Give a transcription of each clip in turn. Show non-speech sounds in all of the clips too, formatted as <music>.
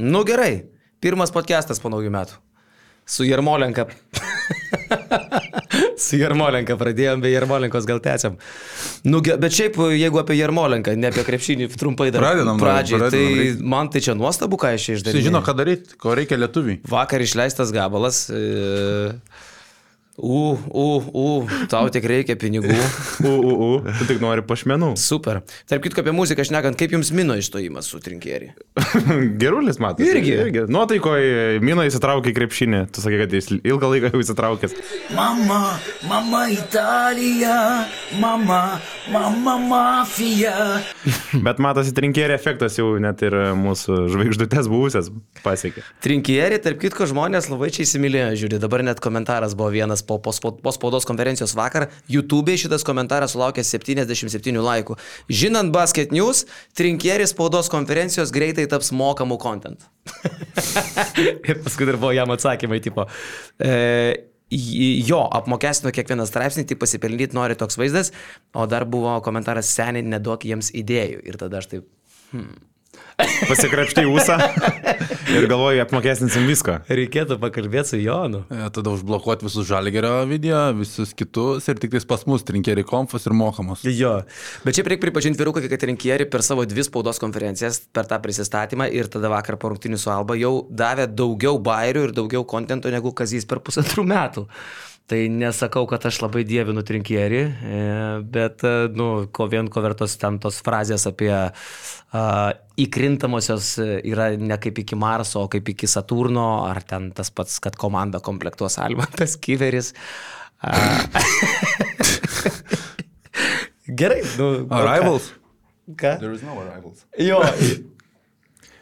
Nu gerai, pirmas podcastas po naujų metų. Su Jermolenka. <laughs> Su Jermolenka pradėjom, be Jermolenkos gal tęsiam. Nu, bet šiaip, jeigu apie Jermolenką, ne apie krepšinį, trumpai dar Pradedam, pradžiai, pradedam, tai reikia. man tai čia nuostabu, ką iš čia Jis išdarė. žino, ką daryti, ko reikia lietuviai. Vakar išleistas gabalas. E... U, u, u, tau tik reikia pinigų. U, u, u, tu tik nori pašmenų. Super. Tarp kitko apie muziką, aš nekant, kaip jums mino išstojimas su trinkėri? <laughs> Gerulis, matai. Irgi. irgi. Nuotaikoje Mino įsitraukė į krepšinį. Tu sakai, kad jis ilgą laiką jau įsitraukęs. Mama, mama Italija, mama, mama mafija. <laughs> Bet matosi, trinkėrė efektas jau net ir mūsų žvaigždutės buvusias pasiekė. Trinkėri, tarp kitko, žmonės labai čia įsimylėjo, žiūri, dabar net komentaras buvo vienas po, po, po spaudos konferencijos vakar. YouTube'e šitas komentaras sulaukė 77 laikų. Žinant Basket News, trinkėri spaudos konferencijos greitai taps mokamų content. <laughs> Ir paskui dar buvo jam atsakymai, tipo. E, Jo, apmokestino kiekvieną straipsnį, tik pasipelnyti nori toks vaizdas, o dar buvo komentaras seniai, neduok jiems idėjų. Ir tada aš taip, Pasikrapštai ūsą ir galvoju, apmokestinsim viską. reikėtų pakalbėti su Jonu. E, Tada užblokuoti visus žalgerio video, visus kitus ir tik tais pas mus trinkeriai konfas ir mokamos. Jo. Bet šiaip reikia pripažinti vyruką, kad rinkieri per savo dvi spaudos konferencijas, per tą prisistatymą ir tada vakar po rungtinių su Alba jau davė daugiau bairių ir daugiau kontento negu Kazys per pusantrų metų. Tai nesakau, kad aš labai dievinu trinkierį, e, bet, e, nu, ko vien ko vertos ten tos frazės apie a, įkrintamosios e, yra ne kaip iki Marso, o kaip iki Saturno, ar ten tas pats, kad komanda komplektuos Almantas Kyveris. A, <laughs> Gerai, nu. Arrivals? Ką? There is no arrivals. Jo. <laughs>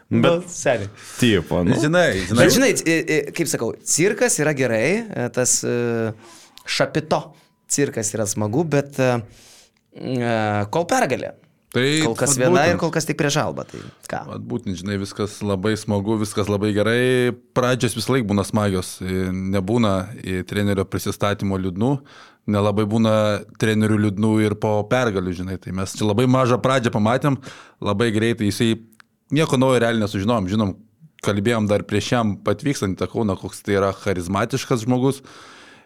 Bet, seniai. Tipo, nu. Žinai, žinai. Bet žinai, kaip sakau, cirkas yra gerai, e, tas e, šapito cirkas yra smagu, bet e, kol pergalė. Tai Kol kas viena būtent. ir kol kas tik prieš albą. Tai ką? Vat Būtent, žinai, viskas labai smagu, viskas labai gerai. Pradžios vis laik būna smagios. Nebūna į trenerio prisistatymo liūdnų, nelabai būna trenerių liūdnų ir po pergalių, žinai. Tai mes čia labai mažą pradžią pamatėm, labai greitai jisai nieko naujo realiai nesužinom. Žinom, kalbėjom dar prieš jam patvykstant į tą kauną, koks tai yra charizmatiškas žmogus.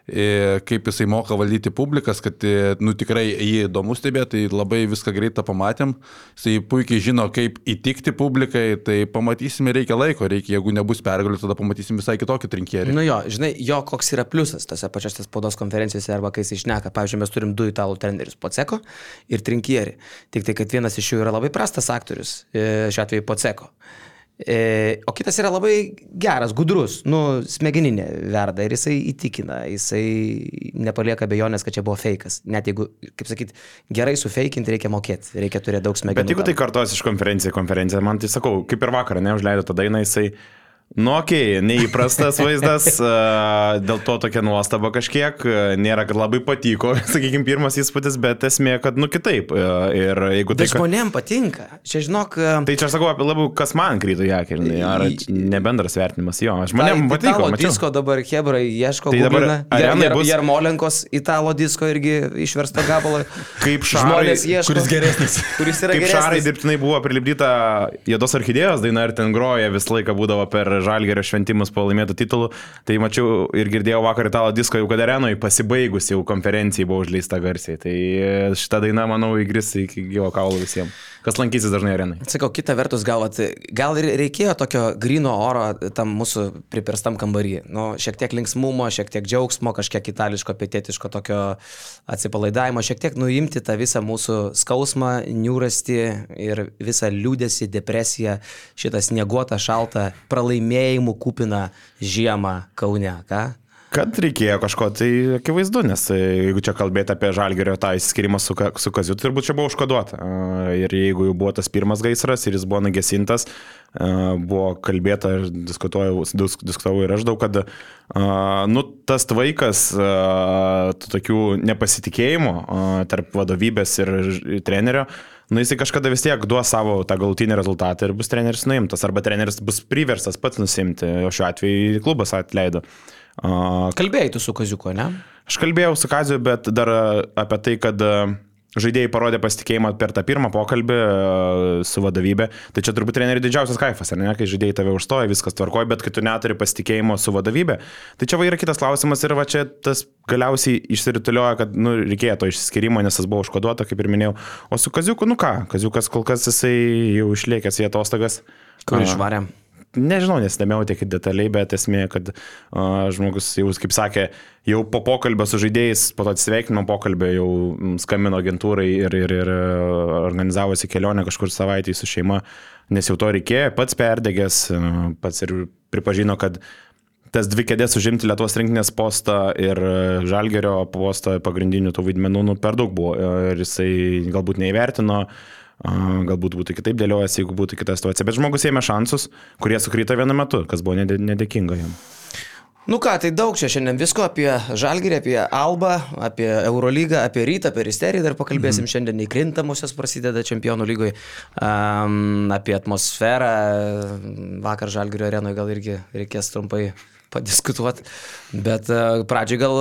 E, kaip jisai moka valdyti publikas, kad e, nu, tikrai jį įdomu stebėti, tai labai viską greitą pamatėm. Jisai puikiai žino, kaip įtikti publikai, tai pamatysime, reikia laiko, reikia, jeigu nebus pergalių, tada pamatysim visai kitokį trinkierį. Nu jo, žinai, jo koks yra pliusas tose pačiose spaudos konferencijose arba kai jis išneka. Pavyzdžiui, mes turim du italų trenerius - Poceko ir Trinkieri. Tik tai, kad vienas iš jų yra labai prastas aktorius, e, šiuo atveju Poceko. E, o kitas yra labai geras, gudrus, nu, smegeninė verda ir jisai įtikina, jisai nepalieka bejonės, kad čia buvo fejkas. Net jeigu, kaip sakyt, gerai sufeikinti reikia mokėti, reikia turėti daug smegenų. Bet jeigu tai tam. kartuos iš konferencijos į konferenciją, man tai sakau, kaip ir vakar, neužleido tą dainą, jisai, nu, okei, okay, neįprastas vaizdas, <laughs> a, dėl to tokia nuostaba kažkiek, nėra, kad labai patiko, <laughs> sakykime, pirmas įspūdis, bet esmė, kad, nu, kitaip. Ir jeigu tai... Bet žmonėm patinka. Čia žinok, Tai čia aš sakau apie labiau, kas man kryto į akį, žinai, ar čia ne bendras vertinimas jo. Aš manėm Tai patiko, Italo mačiau. disko dabar Hebra ieško. Tai dabar arenai bus- Jarmolenkos italo disko irgi išversta gabalą. <laughs> Kaip šarai, ieško. kuris geresnis. Kuris yra Kaip geresnis. šarai dirbtinai buvo prilipdyta Jėdos orchidėjos daina ir ten groja visą laiką būdavo per žalgerio šventimus po laimėtų titulų. Tai mačiau ir girdėjau vakar italo disko jau kad arenoje pasibaigus jau konferencijai buvo užleista garsiai. Tai šitą dainą, manau, įgris iki gyvo kaulo visiems. Kas lankysis dažnai arenai. Sakau, kita vertus, gal, vat, gal ir reikėjo tokio grino oro tam mūsų pripirstam kambarį. Nu, šiek tiek linksmumo, šiek tiek džiaugsmo, kažkiek itališko, pietietiško tokio atsipalaidavimo, šiek tiek nuimti tą visą mūsų skausmą, niūrasti ir visą liūdėsi, depresiją, šitą snieguotą, šaltą, pralaimėjimų kupiną žiemą Kaune. Ką? Kad reikėjo kažko, tai akivaizdu, nes e, jeigu čia kalbėti apie žalgerio tą įsiskirimą su, su Kaziu, tai turbūt čia buvo užkoduota. Ir jeigu jau buvo tas pirmas gaisras ir jis buvo nugesintas, buvo kalbėta ir diskutuojau, dis- diskutavau ir aš daug, kad nu, tas tų tokių nepasitikėjimų tarp vadovybės ir trenerio, Nu, jisai kažkada vis tiek duos savo tą galutinį rezultatą ir bus treneris nuimtas, arba treneris bus priverstas pats nusimti, o šiuo atveju klubas atleido. A, Kalbėjai tu su Kaziuko, ne? Aš kalbėjau su Kaziu, bet dar apie tai, kad žaidėjai parodė pasitikėjimą per tą pirmą pokalbį su vadovybė. Tai čia turbūt trenerių didžiausias kaifas, ar ne, kai žaidėjai tave užstoja, viskas tvarkoja, bet kai tu neturi pasitikėjimo su vadovybė. Tai čia va yra kitas klausimas ir va čia tas galiausiai išsiritulioja, kad nu, reikėjo to išsiskirimo, nes tas buvo užkoduota, kaip ir minėjau. O su Kaziuku, nu ką, Kaziukas kol kas jisai jau išliekęs į atostogas. Kur išvarėm? Nežinau, nesidėmiau tiek detaliai, bet esmė, kad uh, žmogus jau, kaip sakė, jau po pokalbio su žaidėjais, po to atsveikinimo pokalbio jau skambino agentūrai ir, ir, ir uh, organizavosi kelionę kažkur savaitį su šeima, nes jau to reikėjo, pats perdegęs, uh, pats ir pripažino, kad tas dvi kėdės užimti Lietuvos rinktinės postą ir uh, Žalgerio postą pagrindinių tų vaidmenų nu, per daug buvo uh, ir jisai galbūt neįvertino. A, Galbūt būtų kitaip dėliojęs, jeigu būtų kita situacija. Bet žmogus ėmė šansus, kurie sukryto vienu metu, kas buvo nedė- nedėkinga jam. Nu ką, tai daug čia šiandien visko apie Žalgirį, apie Alba, apie Eurolygą, apie Rytą, apie Risterį dar pakalbėsim. Mhm. Šiandien neįkrintamosios prasideda Čempionų lygoje, um, apie atmosferą. Vakar Žalgirio arenoje gal irgi reikės trumpai padiskutuoti. Bet uh, pradžiai gal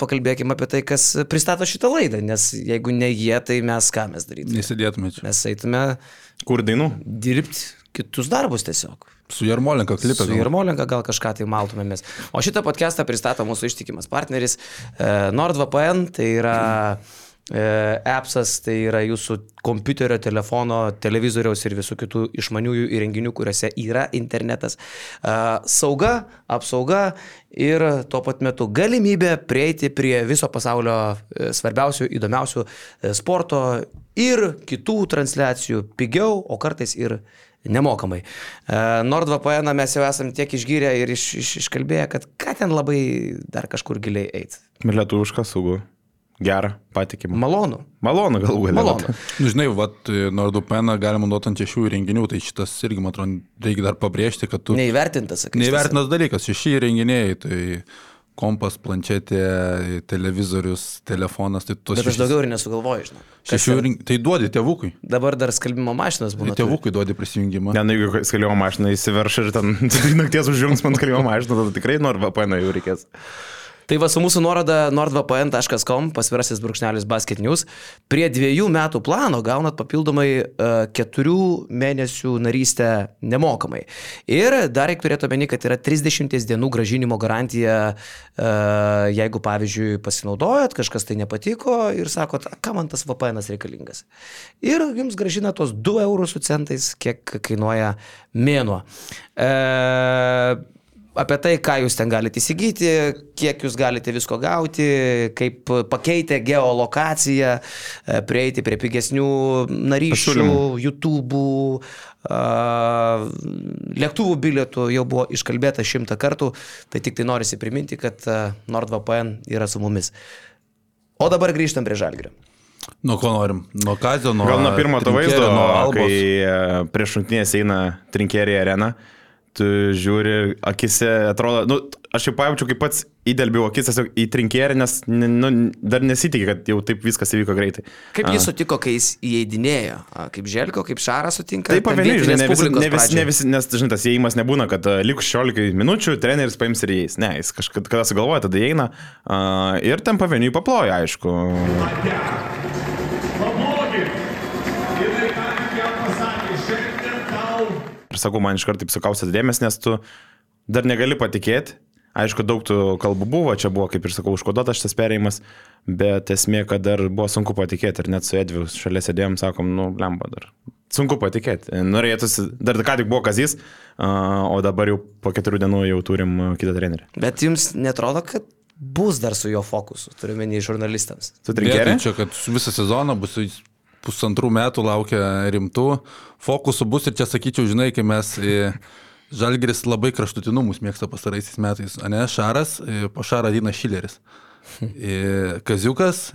pakalbėkime apie tai, kas pristato šitą laidą, nes jeigu ne jie, tai mes ką mes darytume? Nesidėtume čia. Mes eitume Kur dainų? dirbti kitus darbus tiesiog. Su Jarmolenka klipė. Su Irmolenka gal kažką tai maltumėmės. O šitą podcastą pristato mūsų ištikimas partneris e, NordVPN, tai yra e, appsas, tai yra jūsų kompiuterio, telefono, televizoriaus ir visų kitų išmaniųjų įrenginių, kuriuose yra internetas. E, sauga, apsauga ir tuo pat metu galimybė prieiti prie viso pasaulio e, svarbiausių, įdomiausių e, sporto ir kitų transliacijų pigiau, o kartais ir nemokamai. E, NordVPN mes jau esam tiek išgyrę ir iš, iš, iškalbėję, kad ką ten labai dar kažkur giliai eiti. Lietuvišką saugų. Gerą, patikimą. Malonu. Malonu galų galia. Malonu. Nu, žinai, vat, Nordupeną galima naudoti ant šešių įrenginių, tai šitas irgi, man atrodo, reikia dar pabrėžti, kad tu... Neįvertintas, sakai. Neįvertinas dalykas, šeši įrenginiai, tai kompas, planšetė, televizorius, telefonas, tai tos Bet aš daugiau ir nesugalvoju, žinau. Kas Šešių įrenginių. Tai duodi tėvukui. Dabar dar skalbimo mašinas būna. Tai tėvukui duodi prisijungimą. Ne, nu, jeigu skalbimo mašina įsiverš ir ten <laughs> nakties užjungs man skalbimo mašiną, tada tikrai nori VPN jau reikės. Tai va su mūsų nuoroda nordvpn.com pasvirasis brūkšnelis basket news. Prie dviejų metų plano gaunat papildomai uh, keturių mėnesių narystę nemokamai. Ir dar reikia turėti omeny, kad yra 30 dienų gražinimo garantija, uh, jeigu pavyzdžiui pasinaudojat, kažkas tai nepatiko ir sakot, "A, kam man tas VPN reikalingas. Ir jums gražina tos 2 eurus su centais, kiek kainuoja mėnuo. E, apie tai, ką jūs ten galite įsigyti, kiek jūs galite visko gauti, kaip pakeitę geolokaciją, e, prieiti prie pigesnių narysčių, Pasiūlymų. YouTube, lėktuvų bilietų jau buvo iškalbėta šimtą kartų, tai tik tai norisi priminti, kad e, NordVPN yra su mumis. O dabar grįžtam prie žalgrio. Nuo ko norim? Nuo Kazio, nuo... Gal nuo pirmo to vaizdo, nuo Albos. kai e, prieš šimtinės eina trinkeriai arena, tu žiūri, akise atrodo, nu, aš jau pajaučiu, kaip pats įdelbiau akis tiesiog į trinkerį, nes ne- nu, dar nesitikė, kad jau taip viskas įvyko greitai. Kaip jis sutiko, kai jis įeidinėjo? A, Kaip Želko, kaip Šaras sutinka? Taip, pavieniui, žinai, ne visi, ne visi, ne visi, nes, žinai, tas įėjimas nebūna, kad uh, likus 16 minučių treneris paims ir įeis. Ne, jis kažkada kada sugalvoja, tada įeina uh, ir ten pavieniui paploja, aišku. Pablogi. Ir sakau, man iš karto taip sukausęs dėmesį, nes tu dar negali patikėti. Aišku, daug tų kalbų buvo, čia buvo, kaip ir sakau, užkoduotas šitas perėjimas, bet esmė, kad dar buvo sunku patikėti ir net su Edviu šalia sėdėjom, sakom, nu, lemba dar. Sunku patikėti. Norėtųsi, dar ką tik buvo Kazys, a, o dabar jau po keturių dienų jau turim kitą trenerį. Bet jums netrodo, kad bus dar su jo fokusu, turiu menį žurnalistams. Tu Ne, trinkerį? tai čia, kad visą sezoną bus pusantrų metų laukia rimtų fokusų bus ir čia sakyčiau, žinai, kai mes Žalgeris labai kraštutinumus mėgsta pastaraisiais metais, o ne Šaras, po Šarą ateina Šileris. Kaziukas,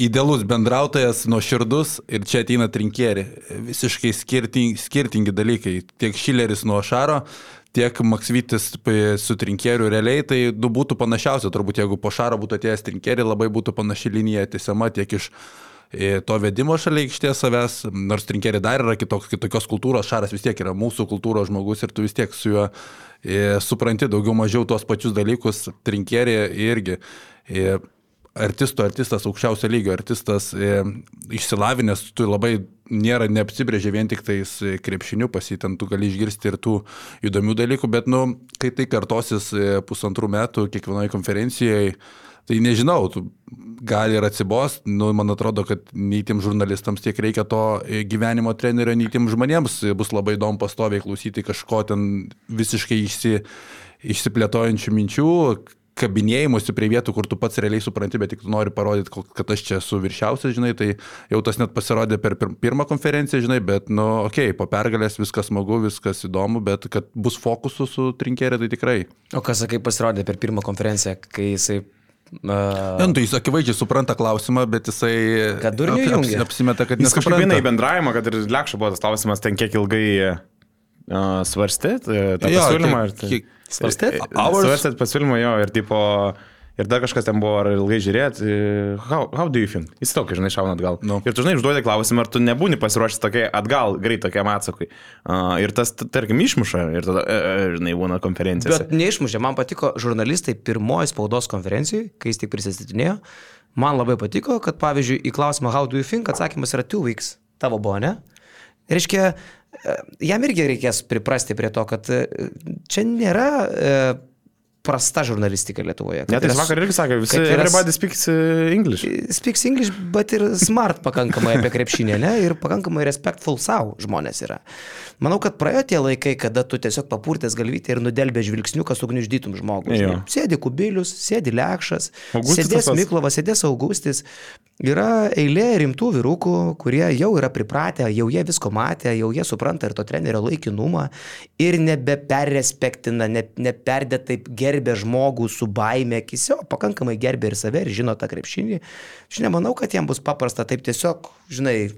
idealus bendrautojas, nuoširdus ir čia ateina trinkeri. Visiškai skirtingi, skirtingi dalykai. Tiek Šileris nuo Šaro, tiek Maksvitis su trinkeriu realiai, tai du būtų panašiausia. Turbūt jeigu po Šaro būtų atėjęs trinkeri, labai būtų panaši linija tiesiama tiek iš to vedimo šalia aikštės savęs, nors trinkeri dar yra kitoks, kitokios kultūros, Šaras vis tiek yra mūsų kultūros žmogus ir tu vis tiek su juo e, supranti daugiau mažiau tuos pačius dalykus, trinkeri irgi. E, artisto artistas, aukščiausio lygio artistas, e, išsilavinęs, tu labai nėra neapsibrėžę vien tik tais e, krepšiniu, pasitent tu gali išgirsti ir tų įdomių dalykų, bet, nu, kai tai kartosis e, pusantrų metų kiekvienoje konferencijoje, Tai nežinau, gali ir atsibos, nu, man atrodo, kad nei tiem žurnalistams tiek reikia to e, gyvenimo trenerio, nei tiem žmonėms bus labai įdomu pastoviai klausyti kažko ten visiškai išsi, išsiplėtojančių minčių, kabinėjimuose prie vietų, kur tu pats realiai supranti, bet tik tu nori parodyti, kad aš čia esu viršiausias, žinai, tai jau tas net pasirodė per pirmą konferenciją, žinai, bet, nu, okei, okay, po pergalės viskas smagu, viskas įdomu, bet kad bus fokusų su trinkerė, tai tikrai. O kas, sakai, pasirodė per pirmą konferenciją, kai jisai Uh, ne, nu, tai jis akivaizdžiai supranta klausimą, bet jisai kad durnių jungia. Aps, apsimeta, kad Jis kažkaip į bendravimą, kad ir Lekšo buvo tas klausimas, ten kiek ilgai uh, svarstėt uh, tą Jo, pasiūlymą. kiek- ir tai- kiek- Svarstėt? Svarstėt pasiūlymą jo ir tipo... Ir dar kažkas ten buvo, ar ilgai žiūrėt, e, how, how do you think? Jis tokia, žinai, šauna atgal. Nu. Ir tu, žinai, užduodi klausimą, ar tu nebūni pasiruošęs tokiai atgal, greit tokiam atsakui. Uh, ir tas, tarkim, išmuša ir tada, e, žinai, būna konferencijose. Bet neišmušė, man patiko žurnalistai pirmoji spaudos konferencijoje, kai jis tik prisistatinėjo. Man labai patiko, kad pavyzdžiui į klausimą How do you think atsakymas yra two weeks. Tavo buvo, ne? Reiškia, e, jam irgi reikės priprasti prie to, kad čia nėra prasta žurnalistika Lietuvoje. Net jis vakar irgi sakė, visi, yra everybody speaks uh, English. speaks English, bet ir smart pakankamai apie krepšinį, ne? Ir pakankamai respectful savo žmonės yra. Manau, kad praėjo tie laikai, kada tu tiesiog papurtęs galvytę ir nudelbė žvilgsniu, kad sugniuždytum žmogų. Sėdi Kubilius, sėdi Lekšas, Augustis sėdės. Miklovas, sėdės Augustis. Yra eilė rimtų vyrukų, kurie jau yra pripratę, jau jie visko matė, jau jie supranta ir to trenerio laikinumą ir nebeperrespektina, ne, neperdė taip gerbė žmogų su baime akise, o pakankamai gerbė ir save ir žino tą krepšinį. Aš nemanau, kad jiems bus paprasta taip tiesiog, žinai,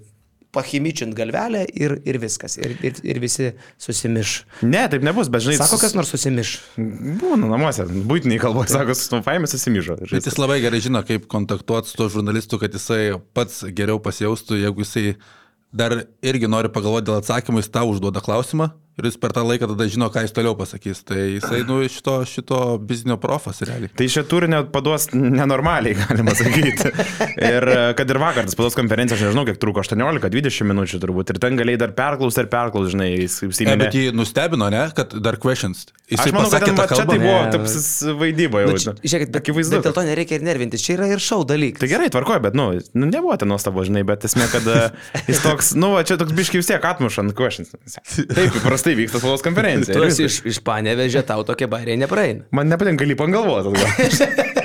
pachimičint galvelę ir, ir viskas. Ir, ir, ir visi susimiš. Ne, taip nebus, bet žinai, Sako, kas nors susimiš. Būna namuose, būtiniai kalboje, sako, su faimė susimyžo. Bet jis labai gerai žino, kaip kontaktuoti su to žurnalistu, kad jisai pats geriau pasijaustų, jeigu jisai dar irgi nori pagalvoti dėl atsakymų, jis tau užduoda klausimą ir jis per tą laiką tada žino, ką jis toliau pasakys. Tai jisai, nu, šito, šito bizinio profas realiai. Tai šio turinio paduos nenormaliai, <laughs> galima sakyti. ir e, kad ir vakar tas pados konferencija, aš nežinau, kiek truko, 18-20 minučių turbūt. Ir ten galėjai dar perklausyti ir perklausyti, žinai, jis Ne, užsiminė. bet jį nustebino, ne, kad dar questions. Aš manau, kad pasakė va, čia tai buvo tapsis vaidyba jau. Nu, Žiūrėkit, bet, akivaizdu. dėl to nereikia ir nervintis. Čia yra ir šau dalykas. Tai gerai, tvarkoju, bet, nu, nu nebuvo ten nuostabo, žinai, bet esmė, kad e, jis toks, nu, va, čia toks biški vis tiek atmuša ant questions. <laughs> Taip, įprastai vyksta spaudos konferencija. Tu esi iš, iš panevežė, tau tokie bairiai nepraeina. Man nepatinka lyp ant galvos. <laughs>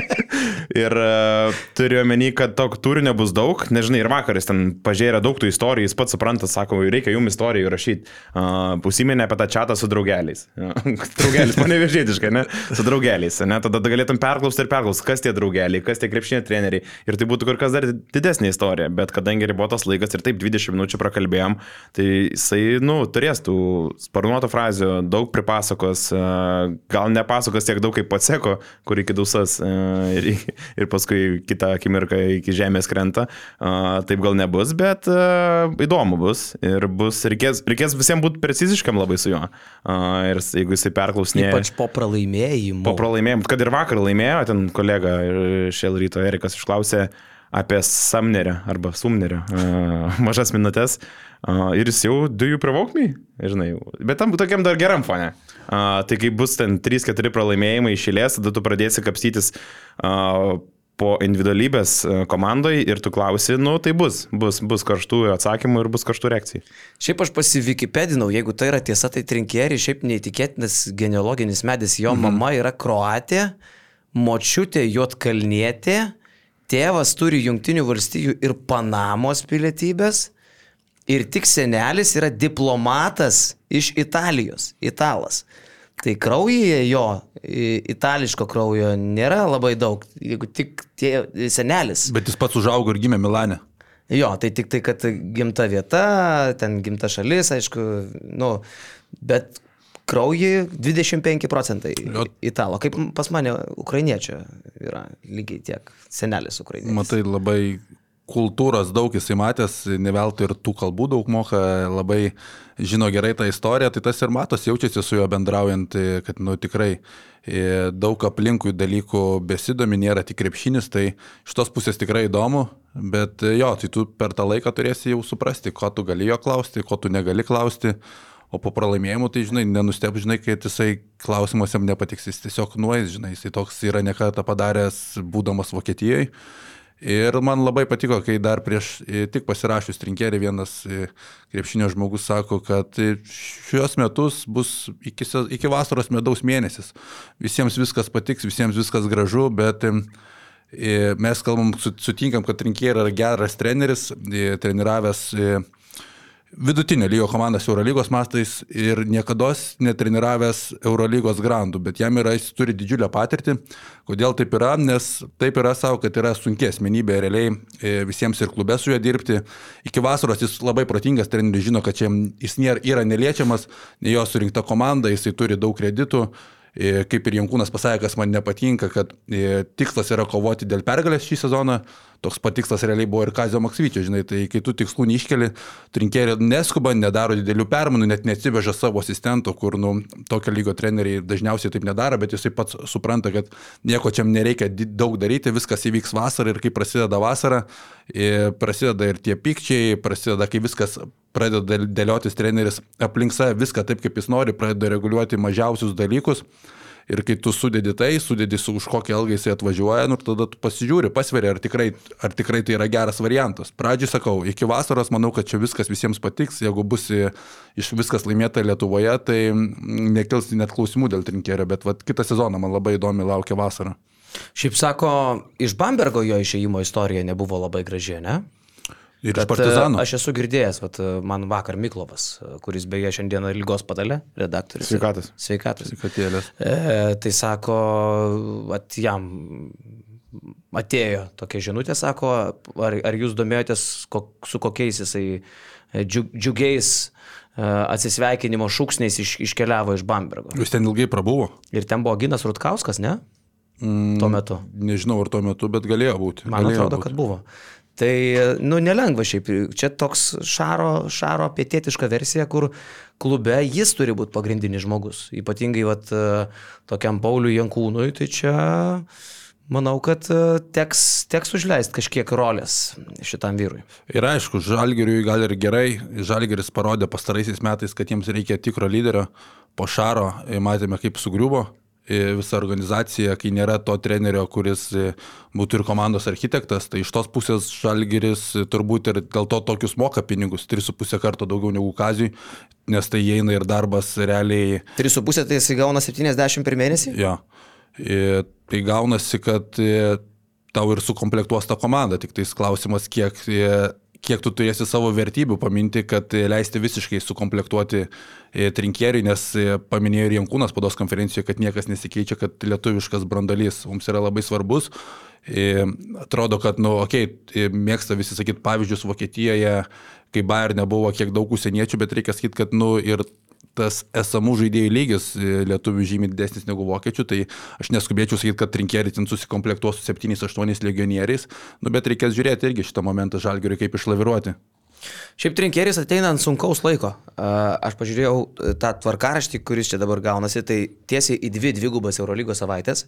ir uh, turiu omeny, kad to turinio bus daug, nežinai, ir vakaras ten pažiūrė daug tų istorijų, jis pats supranta, sako, reikia jums istorijų rašyti. Uh, Pusiminė apie tą čatą su draugeliais. <laughs> Draugelis, mane vežėtiškai, ne? Su draugeliais, ne? Tada galėtum perklausti ir perklausti, kas tie draugeliai, kas tie krepšinio treneriai. Ir tai būtų kur kas dar didesnė istorija, bet kadangi ribotas laikas ir taip 20 minučių prakalbėjom, tai jisai, nu, turės tų sparnuotų frazių, daug pripasakos, gal nepasakos tiek daug kaip paseko, kur iki dusas ir, ir paskui kitą akimirką iki žemės krenta. Taip gal nebus, bet įdomu bus ir bus, reikės, reikės visiems būti preciziškam labai su juo. Ir jeigu jisai perklausinėja. Ypač po pralaimėjimo. Po pralaimėjimų, kad ir vakar laimėjo, ten kolega iš šio ryto Erikas išklausė apie Samnerio arba Sumnerio uh, mažas minutės uh, ir jis jau provoke me, žinai, bet tam tokiam dar geram fone. Uh, tai kai bus ten 3-4 pralaimėjimai išėlės, tada tu pradėsi kapstytis uh, po individualybės komandai ir tu klausi, nu tai bus, bus, bus karštų atsakymų ir bus karštų reakcijų. Šiaip aš pasivykipedinau, jeigu tai yra tiesa, tai trinkėri, šiaip neįtikėtinas genealoginis medis. Jo mhm. mama yra kroatė, močiutė juotkalnietė, tėvas turi Junktinių valstijų ir Panamos pilietybės. Ir tik senelis yra diplomatas iš Italijos, italas. Tai kraujyje jo, itališko kraujo nėra labai daug, jeigu tik tie senelis. Bet jis pats užaugo ir gimė Milane. Jo, tai tik tai, kad gimta vieta, ten gimta šalis, aišku, nu, bet kraujį 25 procentai Jo. italo. Kaip pas mane ukrainiečio yra lygiai tiek, senelis ukrainietis. Matai, labai kultūros daug jisai matęs, ne veltui ir tų kalbų daug moka, labai žino gerai tą istoriją, tai tas ir matos, jaučiasi su juo bendraujant, kad nu, tikrai e, daug aplinkui dalykų besidomi, nėra tik krepšinis, tai iš tos pusės tikrai įdomu, bet jo, tai tu per tą laiką turėsi jau suprasti, ko tu gali jo klausti, ko tu negali klausti. O po pralaimėjimų, tai žinai, nenustep, žinai, kad jisai klausimas jam nepatiks, jis tiesiog nuės, žinai, jisai toks yra nekartą padaręs, būdamas Vokietijoje. Ir man labai patiko, kai dar prieš e, tik pasirašius trinkerį vienas e, krepšinio žmogus sako, kad e, šios metus bus iki, iki vasaros medaus mėnesis. Visiems viskas patiks, visiems viskas gražu, bet mes kalbam, su- sutinkam, kad trinkerį yra geras treneris, treniravęs vidutinio lygio komandas Eurolygos mastais ir niekada netreniravęs Eurolygos grandų, bet jam yra, jis turi didžiulę patirtį. Kodėl taip yra? Nes taip yra savo, kad yra sunki asmenybė realiai e, visiems ir klube su juo dirbti. Iki vasaros jis labai protingas treneris, žino, kad čia jis nėra, yra neliečiamas, ne jo surinkta komanda, jisai turi daug kreditų. E, Kaip ir Jankūnas pasakė, kas man nepatinka, kad e, tikslas yra kovoti dėl pergalės šį sezoną, toks pat tikslas realiai buvo ir Kazio Maksvyčio, žinai, tai kai tu tikslų neiškeli, trinkėlė neskuba, nedaro didelių permainų, net neatsiveža savo asistento, kur, nu, tokio lygio treneriai dažniausiai taip nedaro, bet jisai pats supranta, kad nieko čia nereikia daug daryti, viskas įvyks vasarą ir kai prasideda vasara, e, prasideda ir tie pykčiai, prasideda, kai viskas pradeda dėl- dėliotis treneris aplink save viską taip, kaip jis nori, pradeda reguliuoti mažiausius dalykus. Ir kai tu sudedi tai, sudedi su už kokį ilgą jisai atvažiuoja, nu, tada tu pasižiūri, pasveri, ar tikrai, ar tikrai tai yra geras variantas. Pradžiai sakau, iki vasaros manau, kad čia viskas visiems patiks, jeigu bus iš viskas laimėta Lietuvoje, tai nekils net klausimų dėl trinkerio, bet vat, kitą sezoną man labai įdomi laukia vasara. Šiaip sako, iš Bambergo jo išėjimo istorija nebuvo labai graži, ne? Ir iš Partizano. e, Aš esu girdėjęs, vat, e, man vakar Miklovas, e, kuris beje šiandieną lygos padale, redaktorius. Sveikatos. Sveikatos. Katėlės. E, tai sako, at jam atėjo tokia žinutė, sako, ar, ar jūs domėjotės, kok, su kokiais jisai džiug, džiugiais atsisveikinimo šūksniais iš, iškeliavo iš Bambergo. Jūs ten ilgai prabuvo? Ir ten buvo Ginas Rutkauskas, ne? Mm, Tuo metu. Nežinau, ar tuo metu, bet galėjo būti. Man galėjo atrodo, būti. kad buvo. Tai, nu, nelengva šiaip. Čia toks šaro, šaro pietietiška versija, kur klube jis turi būti pagrindinis žmogus. Ypatingai, vat, tokiam Pauliui Jankūnui, tai čia, manau, kad e, teks, teks užleisti kažkiek rolės šitam vyrui. Ir aišku, Žalgiriui gal ir gerai. Žalgiris parodė pastaraisiais metais, kad jiems reikia tikro lyderio. Po Šaro e, matėme, kaip sugriuvo e, visa organizacija, kai nėra to trenerio, kuris e, būtų ir komandos architektas. Tai iš tos pusės Žalgiris e, turbūt ir dėl to tokius moka pinigus, 3,5 karto daugiau negu Kazijui, nes tai įeina ir darbas realiai 3,5 tai jis įgauna 70 per mėnesį? Jo. Ir tai gaunasi, kad e, tau ir sukomplektuos tą komandą, tik tais klausimas, kiek, e, kiek tu turėsi savo vertybių paminti, kad leisti visiškai sukomplektuoti e, trinkieriui, nes e, paminėjo ir Jankūnas pados konferencijoje, kad niekas nesikeičia, kad lietuviškas brandalys mums yra labai svarbus. E, Atrodo, kad, nu, okei, okay, mėgsta visi sakyti pavyzdžius Vokietijoje, kai Bayern nebuvo kiek daug užsieniečių, bet reikia sakyti, kad, nu, ir tas esamų žaidėjų lygis e, lietuvių žymiai didesnis negu vokiečių, tai aš neskubėčiau sakyti, kad rinkėjai ten susikomplektuos su 7-8 legionieriais, nu, bet reikės žiūrėti irgi šitą momentą žalgeriui, kaip išlaviruoti. Šiaip trinkeris ateina ant sunkaus laiko. Aš pažiūrėjau e, tą tvarkaraštį, kuris čia dabar gaunasi, tai tiesiai į dvi dvigubas Eurolygos savaitės.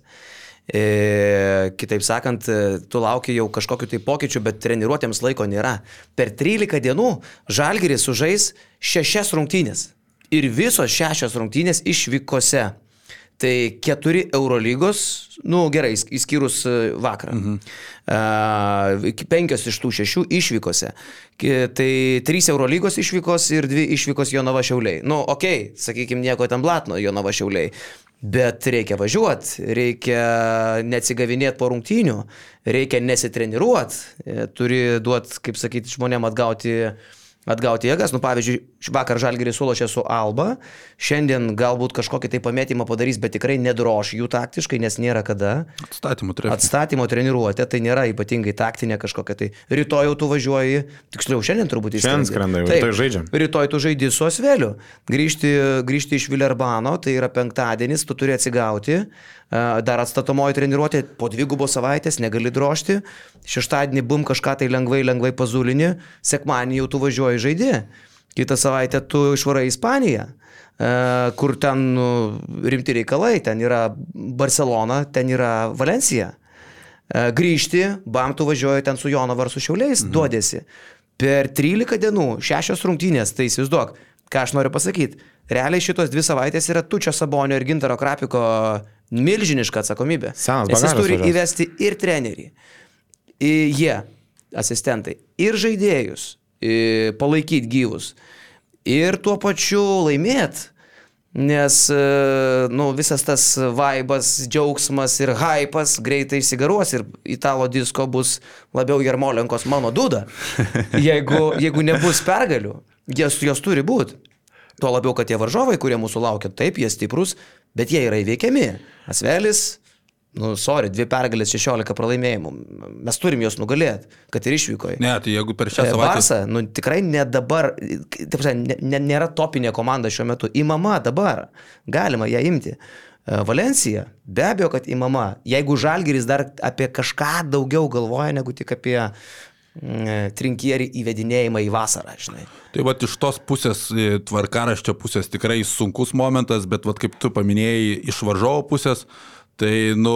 E, kitaip sakant, e, tu lauki jau kažkokiu tai pokyčiu, bet treniruotėms laiko nėra. Per 13 dienų Žalgiris sužais šešias rungtynės. Ir visos šešios rungtynės išvykose. Tai keturi Eurolygos, nu gerai, įs- išskyrus e, vakarą. Mhm. Uh, penkios iš tų šešių išvykose. Tai trys Eurolygos išvykos ir dvi išvykos Jonava Šiauliai. Nu, okei, okay, sakykime, nieko ten blatno Jonava Šiauliai. Bet reikia važiuoti, reikia neatsigavinėti po rungtynių, reikia nesitreniruoti, turi duoti, kaip sakyti, žmonėm atgauti atgauti jėgas. Nu, pavyzdžiui, vakar Žalgiris sulošė su Alba, šiandien galbūt kažkokį tai pametimą padarys, bet tikrai nedroš jų taktiškai, nes nėra kada. Atstatymų trefė. Atstatymo treniruotė, tai nėra ypatingai taktinė kažkokia. Tai rytoj jau tu važiuoji, tiksliau šiandien turbūt Šiandien išskrendi. skrenda, jau Taip, rytoj žaidžiam. Rytoj tu žaidži su Osveliu. Grįžti, grįžti iš Vilerbano, tai yra penktadienis, tu turi atsigauti. e, Dar atstatomoji treniruotė po dvigubos savaitės, negali drožti. Šeštadienį bum kažką tai lengvai, lengvai pazulinį. Sekmanį jau tu važiuoji žaidži. Kitą savaitę tu išvarai į Ispaniją e, kur ten nu, rimti reikalai, ten yra Barcelona, ten yra Valencija. E, Grįžti, bam, tu važiuoji ten su Jono Varsu Šiauliais, mhm. duodėsi. Per 13 dienų, šešios rungtynės, tai įsivaizduok, ką aš noriu pasakyti. Realiai šitos dvi savaitės yra Tučio Sabonio ir Gintaro Krapiko milžiniška atsakomybė. Senas Nes jis turi važiuos. įvesti ir trenerį, jie, asistentai, ir žaidėjus, palaikyti gyvus, ir tuo pačiu laimėti. Nes nu, visas tas vaibas, džiaugsmas ir hypas greitai įsigaruos ir italo disko bus labiau Jarmolenkos mano duda. Jeigu, jeigu nebus pergalių, jos, jos turi būti. Tuo labiau, kad tie varžovai, kurie mūsų laukia, taip, jie stiprus, bet jie yra įveikiami. Asvelis, nu, sorry, dvi pergalės, 16 pralaimėjimų. Mes turim juos nugalėti, kad ir išvykoje. Ne, tai jeigu per šią E, savaitę... Barsa, nu, tikrai ne dabar, taip sakant, ne, nėra topinė komanda šiuo metu. Įmama dabar, galima ją imti. E, Valencija, be abejo, kad įmama. Jeigu Žalgiris dar apie kažką daugiau galvoja, negu tik apie mm, trinkierį įvedinėjimą į vasarą, žinai. Tai va iš tos pusės, e, tvarkaraščio pusės tikrai sunkus momentas, bet va kaip tu paminėjai, iš varžovo pusės, tai nu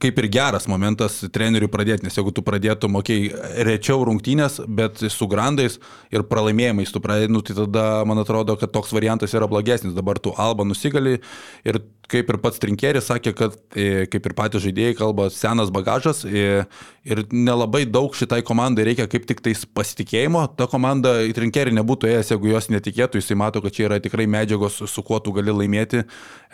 kaip ir geras momentas treneriui pradėti, nes jeigu tu pradėtum, okei, okay, rečiau rungtynės, bet su grandais ir pralaimėjimais tu pradėtum, nu, tai tada man atrodo, kad toks variantas yra blogesnis. Dabar tu Alba nusigali ir kaip ir pats Trinkeris sakė, kad e, kaip ir patys žaidėjai kalba, senas bagažas e, ir nelabai daug šitai komandai reikia kaip tik tais pasitikėjimo. Ta komanda į Trinkerį nebūtų ėjęs, jeigu jos netikėtų, jisai mato, kad čia yra tikrai medžiagos, su kuo tu gali laimėti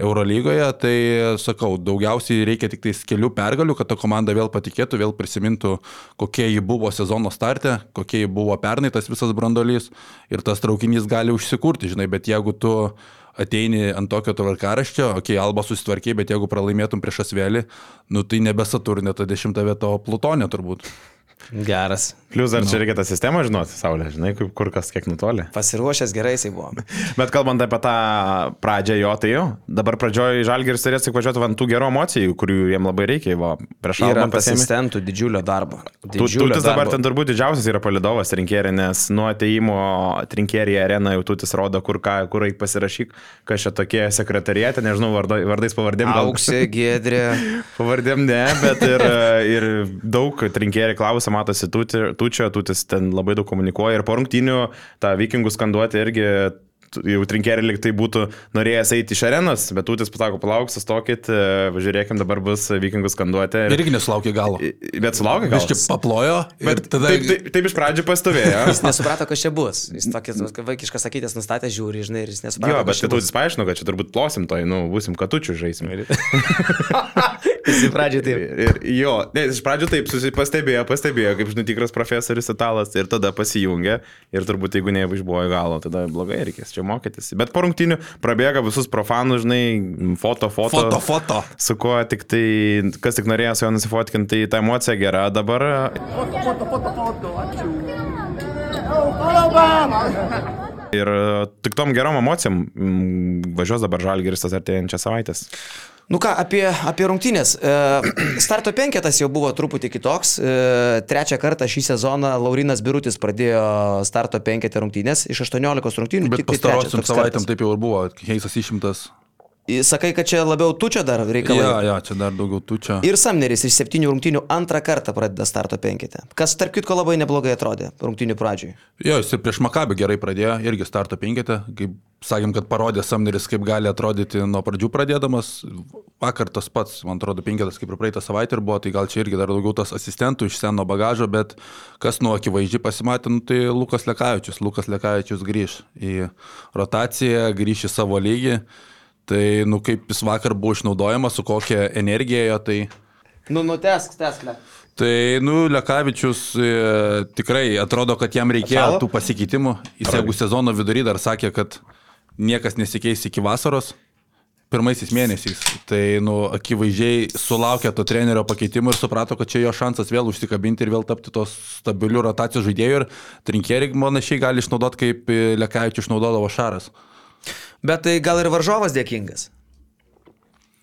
Eurolygoje. Tai sakau, daugiausiai reikia tik tais kelių pergalių, kad ta komanda vėl patikėtų, vėl prisimintų, kokie ji buvo sezono starte, kokie ji buvo pernai tas visas brandolys ir tas traukinys gali užsikurti, žinai, bet jeigu tu ateini ant tokio tvarkaraščio, okei, okay, Alba susitvarkiai, bet jeigu pralaimėtum prieš Asvelį, nu tai nebe Saturnė, ta dešimta vieta, o Plutonė turbūt. Geras. Plius dar čia reikia tą sistemą žinoti, Saulė, žinai, kaip, kur kas kiek nutoli. Pasiruošęs gerai jisai buvo. <laughs> Bet kalbant apie tą pradžią jo, tai jau, dabar pradžioje Žalgiris turės tik važiuoti ant tų gerų emocijų, kurių jiem labai reikia, va, prieš Albą pasiemi. asistentų didžiulio darbo. Tu, tutis dabar ten turbūt didžiausias yra palidovas rinkėrė, nes nuo ateimo rinkėrį į areną jau tutis rodo, kur, ką, kur eik pasirašyk, kas čia tokie sekretariate, nežinau, vardo, vardais pavardėm. gal- Auksė, Gedrė. <laughs> Pavardėm ne, bet ir, ir daug rinkėjai klausia, matosi tuti- tučio, tutis ten labai daug komunikuoja ir po rungtynių tą vikingų skanduoti irgi jau trinkeriai liktai būtų norėjęs eiti iš arenos, bet tutis pasako, palauk, sustokit, e, žiūrėkim, dabar bus vikingų skanduoti. Ir irgi nesulaukė galo. Bet sulaukė gal. Kažkaip paplojo, bet Bet tada... taip, taip, taip iš pradžių pastovėjo. <laughs> Jis nesuprato, kas čia bus. Jis tokis vaikiškas sakytės nustatė žiūri, žinai, ir jis Jo, nesuprato. bet kas čia bus. paaiškino, kad čia turbūt plosim toj, nu, būsim katučių žaisim. <laughs> Jis į pradžią taip. Ir, jo, ne, iš pradžių taip susipastebėjo, pastebėjo, kaip žinai, tikras profesorius italas ir tada pasijungė ir turbūt jeigu neišbuvojo galo, tada blogai reikės čia mokytis. Bet po rungtinių prabėga visus profanus, žinai, foto, foto. Foto, foto. Su kuo tik tai, kas tik norėjo su juo nusifotkinti, tai ta emocija gera dabar. Ir e, tik tom gerom emocijom mm, važiuos dabar žalgeris tas artėjančias savaitės. Nu ką, apie, apie rungtynės. E, <clears throat> Starto penketas jau buvo truputį kitoks. E, Trečią kartą šį sezoną Laurinas Birutis pradėjo starto penketę rungtynės. Iš 18 rungtynių Bet tai pastarosiam savaitėm taip jau ir buvo, Heisas išimtas. Sakai, kad čia labiau tučio dar reikalai. Ja, ja, čia dar daugiau tu čia. Ir Samneris iš septynių rungtynių antrą kartą pradeda starto penketę. Kas tarp kitko labai neblogai atrodė rungtynių pradžioj. Jo, jis ir prieš Makabį gerai pradėjo, irgi starto penketę, kaip sakėm, kad parodė Samneris, kaip gali atrodyti nuo pradžių pradėdamas. Vakar tas pats, man atrodo, penketas kaip ir praeitą savaitę ir buvo, tai gal čia irgi dar daugiau tas asistentų iš seno bagažo, bet kas nuo akivaizdžiai pasimatė, nu, tai Lukas Lekavičius. Lukas Lekavičius grįž į rotaciją, grįž į savo lygį. Tai, nu, kaip jis vakar buvo išnaudojamas, su kokia energija tai Nu, nutesk, tesk, le. Tai, nu, Lekavičius e, tikrai atrodo, kad jam reikėjo Atšalo? tų pasikeitimų. Jis jeigu sezono vidury dar sakė, kad niekas nesikeis iki vasaros, pirmaisiais mėnesiais. Tai, nu, akivaizdžiai sulaukė to trenerio pakeitimų ir suprato, kad čia jo šansas vėl užsikabinti ir vėl tapti tos stabilių rotacijos žaidėjų ir trinkierį panašiai gali išnaudoti, kaip e, Lekavičius išnaudodavo Šaras. Bet tai gal ir varžovas dėkingas.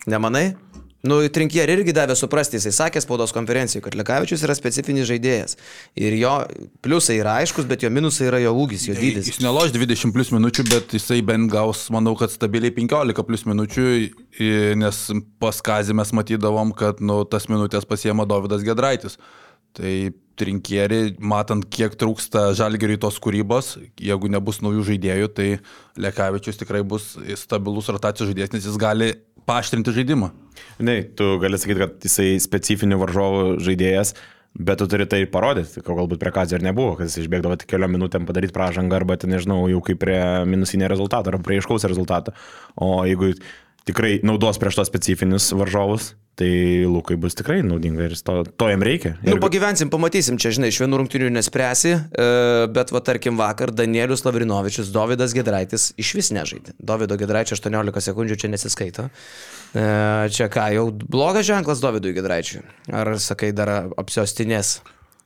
Nemanai? Nu, Trinkierį irgi davė suprasti, jisai sakė spaudos konferencijoje, kad Lekavičius yra specifinis žaidėjas. Ir jo pliusai yra aiškus, bet jo minusai yra jo ūgis, jo dydis. Jis neloš 20 plus minučių, bet jisai bent gaus, manau, kad stabiliai 15 plus minučių, nes pas Kazį mes matydavom, kad nu, tas minutės pasiema Davidas Gedraitis. Tai trinkieri, matant, kiek trūksta žalgeriui tos kūrybos, jeigu nebus naujų žaidėjų, tai Lekavičius tikrai bus stabilus rotacijos žaidėjas, nes jis gali paaštrinti žaidimą. Ne, tu gali sakyti, kad jisai specifinių varžovų žaidėjas, bet tu turi tai parodyti, ko galbūt prie Kazio ir nebuvo, kad jis išbėgdavo tik keliom minutėm padaryti pražangą arba, ten, nežinau, jau kaip prie minusinio rezultato ar prie iškaus rezultato. O jeigu tikrai naudos prieš tos specifinius varžovus, tai Lukai bus tikrai naudinga ir to, to jam reikia. Nu, Ir, pagyvensim, pamatysim, čia, žinai, iš vienų rungtynių nespręsi, e, bet, va, tarkim, vakar Danielius Lavrinovičius, Davidas Gedraitis iš vis nežaidė. Davido Gedraičio 18 sekundžių čia nesiskaito. E, Čia ką, jau blogas ženklas Davidui Gedraičiui. Ar sakai dar apsiostinės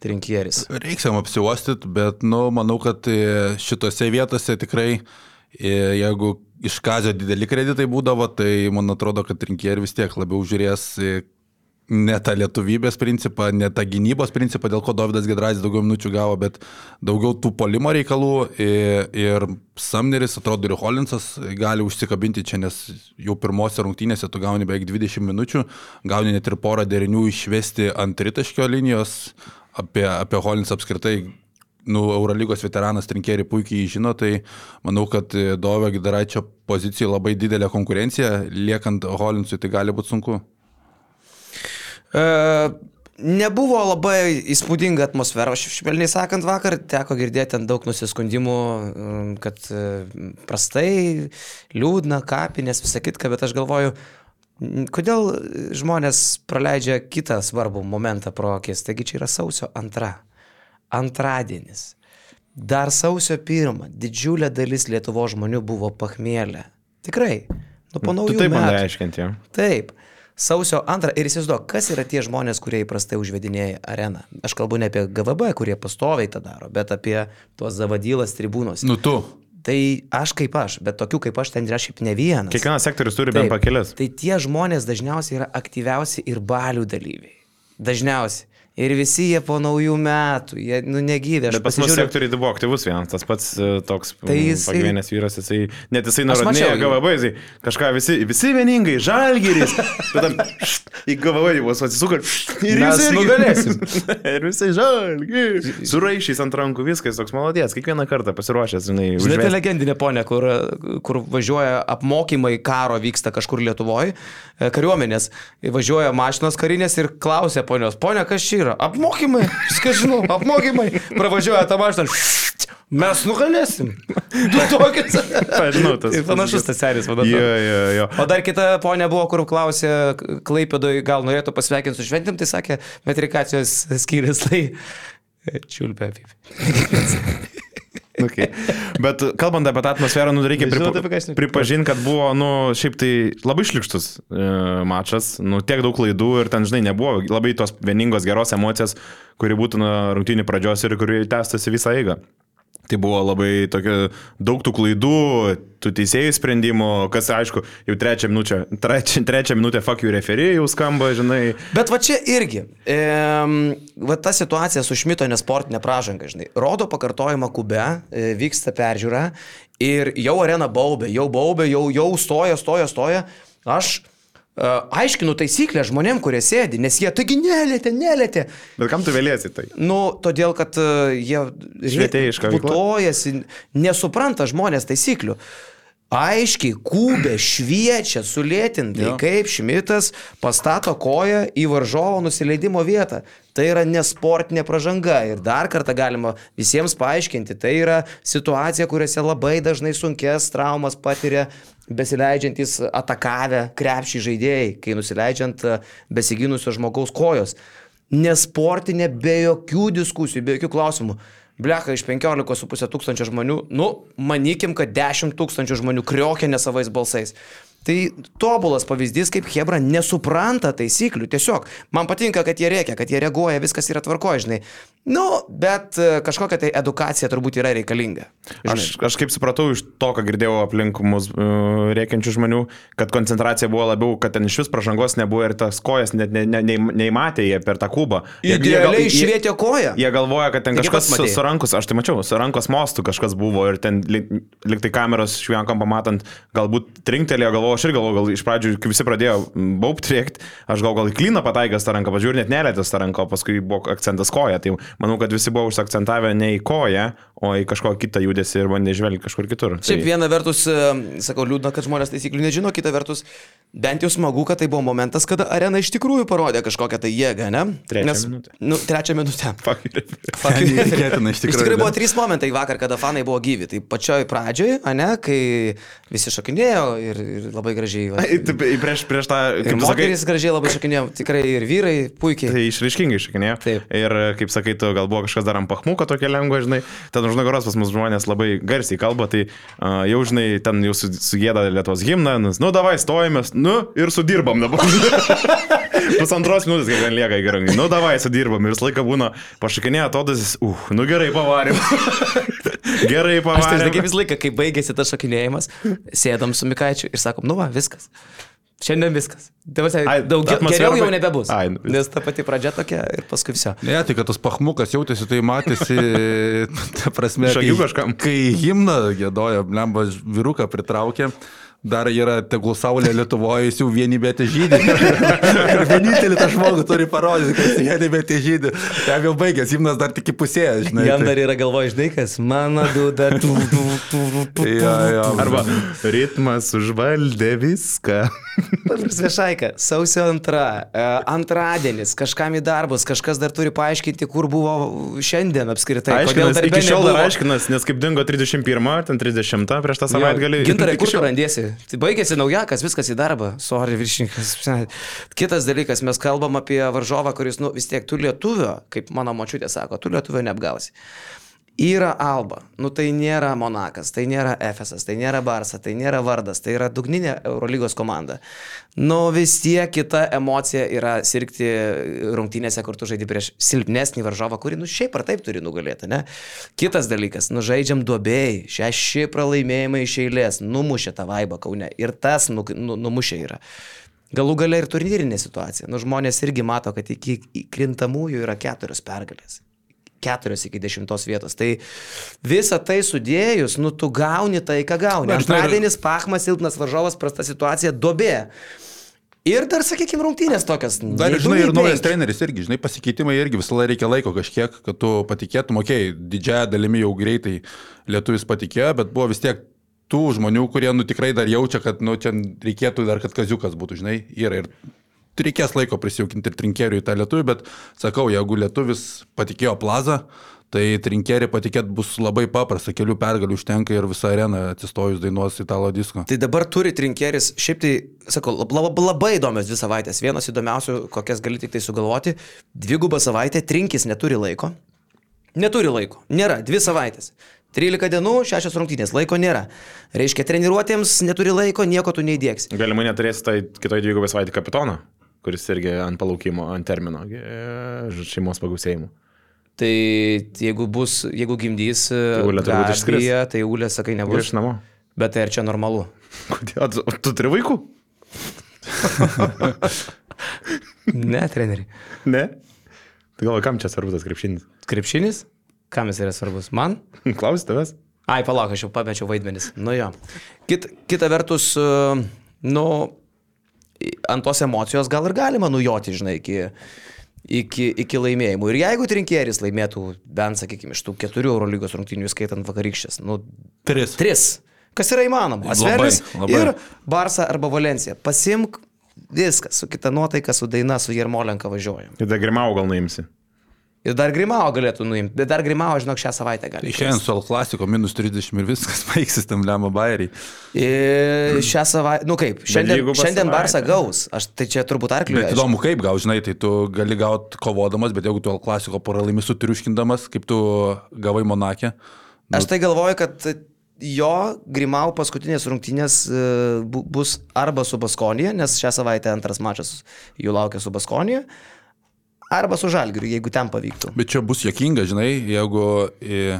trinkieris? Reiks jam apsiuostyti, bet, nu, manau, kad e, šitose vietose tikrai, jeigu iš Kazio dideli kreditai būdavo, tai man atrodo, kad rinkėjai vis tiek labiau žiūrės ne tą lietuvybės principą, ne tą gynybos principą, dėl ko Davidas Gedraitis daugiau minučių gavo, bet daugiau tų polimo reikalų. Ir, ir Samneris, atrodo, ir Holinsas gali užsikabinti čia, nes jau pirmose rungtynėse tu gauni beveik 20 minučių, gauni net ir porą derinių išvesti ant tritaškio linijos, apie, apie Holinsą apskritai nu, Eurolygos veteranas Trinkeri puikiai žino, tai manau, kad Dovio Gidaraičio pozicijai labai didelė konkurencija, liekant Holinsui tai gali būti sunku. E, Nebuvo labai įspūdinga atmosfera, š- švelniai sakant, vakar teko girdėti ten daug nusiskundimų, kad e, prastai, liūdna, kapinės, visą kitką, bet aš galvoju, kodėl žmonės praleidžia kitą svarbų momentą pro akis. Taigi čia yra sausio antra, antradienis. Dar sausio pirmą didžiulė dalis Lietuvo žmonių buvo pachmėlę. Tikrai. Nu, po tu naujų taip man metų. aiškinti. Taip. Sausio antrą ir įsivaizduok, kas yra tie žmonės, kurie įprastai užvedinėja areną. Aš kalbu ne apie GVB, kurie pastoviai tą daro, bet apie tuos zavadylas tribūnos. Nu tu. Tai aš kaip aš, bet tokių kaip aš ten yra šiaip ne vienas. Kiekvienas sektorius turi bent pakelias. Tai tie žmonės dažniausiai yra aktyviausi ir balių dalyviai. Dažniausiai. Ir visi jie po naujų metų, jie nu, negyvė. Bet pas mus pasižiūriu- sektoriai tai buvo aktyvus vienas, tas pats e, toks Tai tai jisai- pagyvenęs vyras, jisai, net jisai nurodinėjo. GVB, jisai kažką visi, visi vieningai, žalgeris, <laughs> tada į GVB vos atsisuko ir Mes irgi- nugalėsim. <laughs> ir visi žalgeris. Suraišys ant rankų viskas, toks malodės, kiekvieną kartą pasiruošęs, žinai, Žinai, tai legendinė ponė, kur, kur važiuoja apmokymai karo vyksta kažkur Lietuvoje, kariuomenės, važiuoja mašinos karinės ir klausia ponios, ponia, kas čia yra? Apmokymai, viską žinau, apmokymai. Pravažiuoja tą mašiną, mes nugalėsim. Du tokius. Žinau, tas Ir panašus tas seris, Jo, vadovas. jo, jo. O dar kita ponė buvo, kur klausė, Klaipėdoj gal norėtų pasveikinti su šventėm, tai sakė, metrikacijos skyrius, tai čiulpia. Okay. Bet kalbant apie tą atmosferą, nu, reikia pripa pripažinti, kad buvo, nu, šiaip tai labai šlikštus e, mačas, nu, tiek daug klaidų ir ten, žinai, nebuvo labai tos vieningos geros emocijos, kuri būtų nuo rungtynių pradžios ir kuri tęstųsi visą eigą. Tai buvo labai tokia daug tų klaidų, tų teisėjų sprendimų, kas aišku, jau trečią minutę, trečią, trečią minutę fuck you referee jau skamba, žinai. Bet va čia irgi, e, va ta situacija su Šmito nesportinė pražanga, žinai, rodo pakartojimą kube, e, vyksta peržiūra ir jau arena baubė, jau baubė, jau, jau stoja, stoja, stoja. Aš aiškinu taisyklę žmonėm, kurie sėdi, nes jie taigi nelėtė, nelėtė. Bet kam tu vėlėsi tai? Nu, todėl, kad jie Švietėjiška veikla. putojasi, nesupranta žmonės taisyklių. Aiškiai, kūbė, šviečia, sulėtintai, Jo. kaip Šmitas pastato koją į varžovo nusileidimo vietą. Tai yra nesportinė pažanga ir dar kartą galima visiems paaiškinti, tai yra situacija, kuriuose labai dažnai sunkes traumas patiria besileidžiantys atakavę krepšį žaidėjai, kai nusileidžiant e, besiginusio žmogaus kojos. Nesportinė be jokių diskusijų, be jokių klausimų. Blecha iš 15,5 tūkstančio žmonių, nu, manykim, kad 10 tūkstančių žmonių kriokė nesavais balsais. Tai tobulas pavyzdys, kaip Hebra nesupranta taisyklių. Tiesiog, man patinka, kad jie reikia, kad jie reaguoja, viskas yra tvarkoje, žinai. Nu, bet e, kažkokia tai edukacija turbūt yra reikalinga. Aš, aš kaip supratau iš to, ką girdėjau aplink mus uh, rėkiančių žmonių, kad koncentracija buvo labiau, kad ten iš vis pažangos nebuvo ir tas kojas net ne, ne, ne, neįmatė jie per tą kubą. Idealiai jie- švietė koją. Jie galvoja, kad ten Taigi kažkas su, su rankos, aš tai mačiau, su rankos mostu kažkas buvo ir ten lik, lik tai kameros švienkom pamatant, galbūt trinktelėjo, galvoju, aš ir galvoju, gal iš pradžių, kai visi pradėjo baubt rėkti, aš gal gal į klyną pataikęs tą ranką, pažiūrėjau, net nelėtęs tą ranką, o paskui buvo akcentas koja. Tai manau, kad visi buvo užsakcentavę ne į koją, o į kažkokį kitą judesį ir bandė žvelgti kažkur kitur. Šiaip Tai- viena vertus, e, sakau, liūdna, kad žmonės taisyklių nežino, kita vertus, bent jau smagu, kad tai buvo momentas, kada arena iš tikrųjų parodė kažkokią tai jėgą, ne? Trečią Nes, minutę. Nu, trečią minutę. <laughs> Neįtikėtina, iš Iš tikrųjų, tikrųjų buvo trys momentai vakar, kada fanai buvo gyvi. Tai pačioj pradžioj, ne, kai visi šokinėjo ir, ir labai gražiai. Va, Prieš, prieš tą, kaip sakai, moteris gražiai labai šokinėjo, tikrai ir vyrai puikiai. Tai išraiškingai šakinėjo. Taip. Ir kaip sakai, tu gal buvo kažkas dar ant pachmuko tokia lengva, žinai, ten už nugaros pas mus žmonės labai garsiai kalba, tai uh, jau žinai, ten jau su- sugėda Lietuvos himną, nu, nu davai, stojamės, nu ir sudirbam dabar. <laughs> Pusantros minutės, kiek ten lieka gerai. Nu davai, sudirbam ir visą laiką būna pašakinėję atodas, uh, nu gerai pavarėm. <laughs> gerai Aš tai pavarėm. kaip visą laiką, kai baigėsi tas šokinėjimas, sėdam su Mikaičiu ir sakom, nu va, viskas. Šiandien viskas. Dabar Ai, daugiau, atmosfera geriau jau nebebus. Ai, nu, Nes ta pati pradžia tokia ir paskui viso. Ne, tai kad tas pachmukas jautėsi, tai matėsi, <laughs> ta prasme, kažkam. kai himną gėdojo, blemba vyruką pritraukė. Dar yra tegul saulė Lietuvoje, jis jau vienybėte žydė. Ir <laughs> vienintelį tą žmogų turi parodyti, kad jis vienybėte žydė. Jam jau baigęs, himnas dar tik įpusėjęs, žinai. Jam tai- dar yra galvoje, žinai, kas mano duda. Arba ritmas užvaldė viską. Viešaika, sausio antra, e, antradienis, kažkam į darbus, kažkas dar turi paaiškinti, kur buvo šiandien apskritai. Kodėl Aiškinas, darbe iki šiol dar aiškinas, nes kaip dingo 31 ar ten 30 prieš tą savaitgalį. Gintarai, kur tu randėsi? Tai baigėsi naujakas, viskas į darbą. Sorry, viršininkas. Kitas dalykas, mes kalbam apie varžovą, kuris, nu, vis tiek tu lietuvio, kaip mano močiutė sako, tu lietuvio neapgausi. Yra Alba, nu tai nėra Monakas, tai nėra Efesas, tai nėra Barsa, tai nėra Vardas, tai yra dugninė Eurolygos komanda. Nu vis tiek kita emocija yra sirgti rungtynėse, kur tu žaidži prieš silpnesnį varžovą, kurį nu šiaip ar taip turi nugalėti, ne? Kitas dalykas, nu žaidžiam duobėjai, šeši pralaimėjimai iš eilės, numušė tą vaibą Kaune ir tas nu, nu, numušė yra. Galų gale ir turnyrinė situacija. Nu, žmonės irgi mato, kad iki krintamųjų yra keturios pergalės keturios iki dešimtos vietos. Tai visą tai sudėjus, nu tu gauni tai, ką gauni. Antradienis, pachmas, silpnas varžovas, prasta situacija, dobė. Ir dar, sakykime, rungtynės tokios. Dar, nei žinai, ir naujas treneris irgi, žinai, pasikeitimai irgi visą laiką reikia laiko kažkiek, kad tu patikėtum, okei, okay, didžiąją dalimi jau greitai lietuvis patikėjo, bet buvo vis tiek tų žmonių, kurie, nu, tikrai dar jaučia, kad, nu, čia reikėtų dar, kad kaziukas būtų, žinai, yra. Ir reikės laiko prisijaukinti ir trinkerių į tą lietuvį, bet sakau, jeigu lietuvis patikėjo plazą, tai trinkerį patikėti bus labai paprasta, kelių pergalių užtenka ir visą areną atsistojus dainuos italo disko. Tai dabar turi trinkeris, šiaip tai, sakau, lab- lab, labai įdomios dvi savaitės. Vienas įdomiausių, kokias gali tik tai sugalvoti. Dvigubą savaitę, trinkis neturi laiko. Neturi laiko. Nėra. Dvi savaitės. 13 dienų, 6 rungtynės. Laiko nėra. Reiškia, treniruotėms neturi laiko, nieko tu neįdėksi. Galimai neturėsi tai kitoj dvigubai savaitį kapitono, kuris irgi ant palaukimo, ant termino e, šeimos pagausėjimų. Tai jeigu bus, jeigu gimdys Tai Ulė turbūt išskris. Tai Ulė, sakai, nebus. Grįž namo. Bet tai ar čia normalu? <laughs> Kodėl? Tu, tu turi vaikų? <laughs> Ne, treneri. Ne. Tai galvoju, kam čia svarbus tas krepšinis? Krepšinis? Kam jis yra svarbus? Man? <laughs> Klausi tavęs? Ai, palauk, aš jau pamečiau vaidmenis. Nu jo. Kit, kita vertus, e, nu, ant tos emocijos gal ir galima nujoti, žinai, iki, iki, iki laimėjimų. Ir jeigu trinkieris laimėtų bent, sakykime, iš tų keturių Eurolygos rungtynių, skaitant vakarykščias, nu, Tris. tris. Kas yra įmanoma. Labai. ir Barsa arba Valencija. Pasimk viską, su kita nuotaika, su daina, su Jermolenka važiuojam. Ir dar grimau gal nuimsi. Ir dar Grimao galėtų nuimti, bet dar Grimao, žinok, šią savaitę gali. Išėjant su L klasiko minus 30 ir viskas <laughs> baigsis tam lemą bairiai. Ir šią savaitę, nu kaip, šiandien, šiandien. Barsa gaus. Aš tai čia turbūt arkliu. Bet įdomu, kaip gau, žinai, tai tu gali gauti kovodamas, bet jeigu tu L klasiko paralaimi sutriuškindamas, kaip tu gavai Monakė. Aš tai galvoju, kad jo Grimau paskutinės rungtynės e, bu- bus arba su Baskonija, nes šią savaitę antras mačas jų laukia su Baskonija, arba su Žalgiriu, jeigu ten pavyktų. Bet čia bus jokinga, žinai, jeigu e,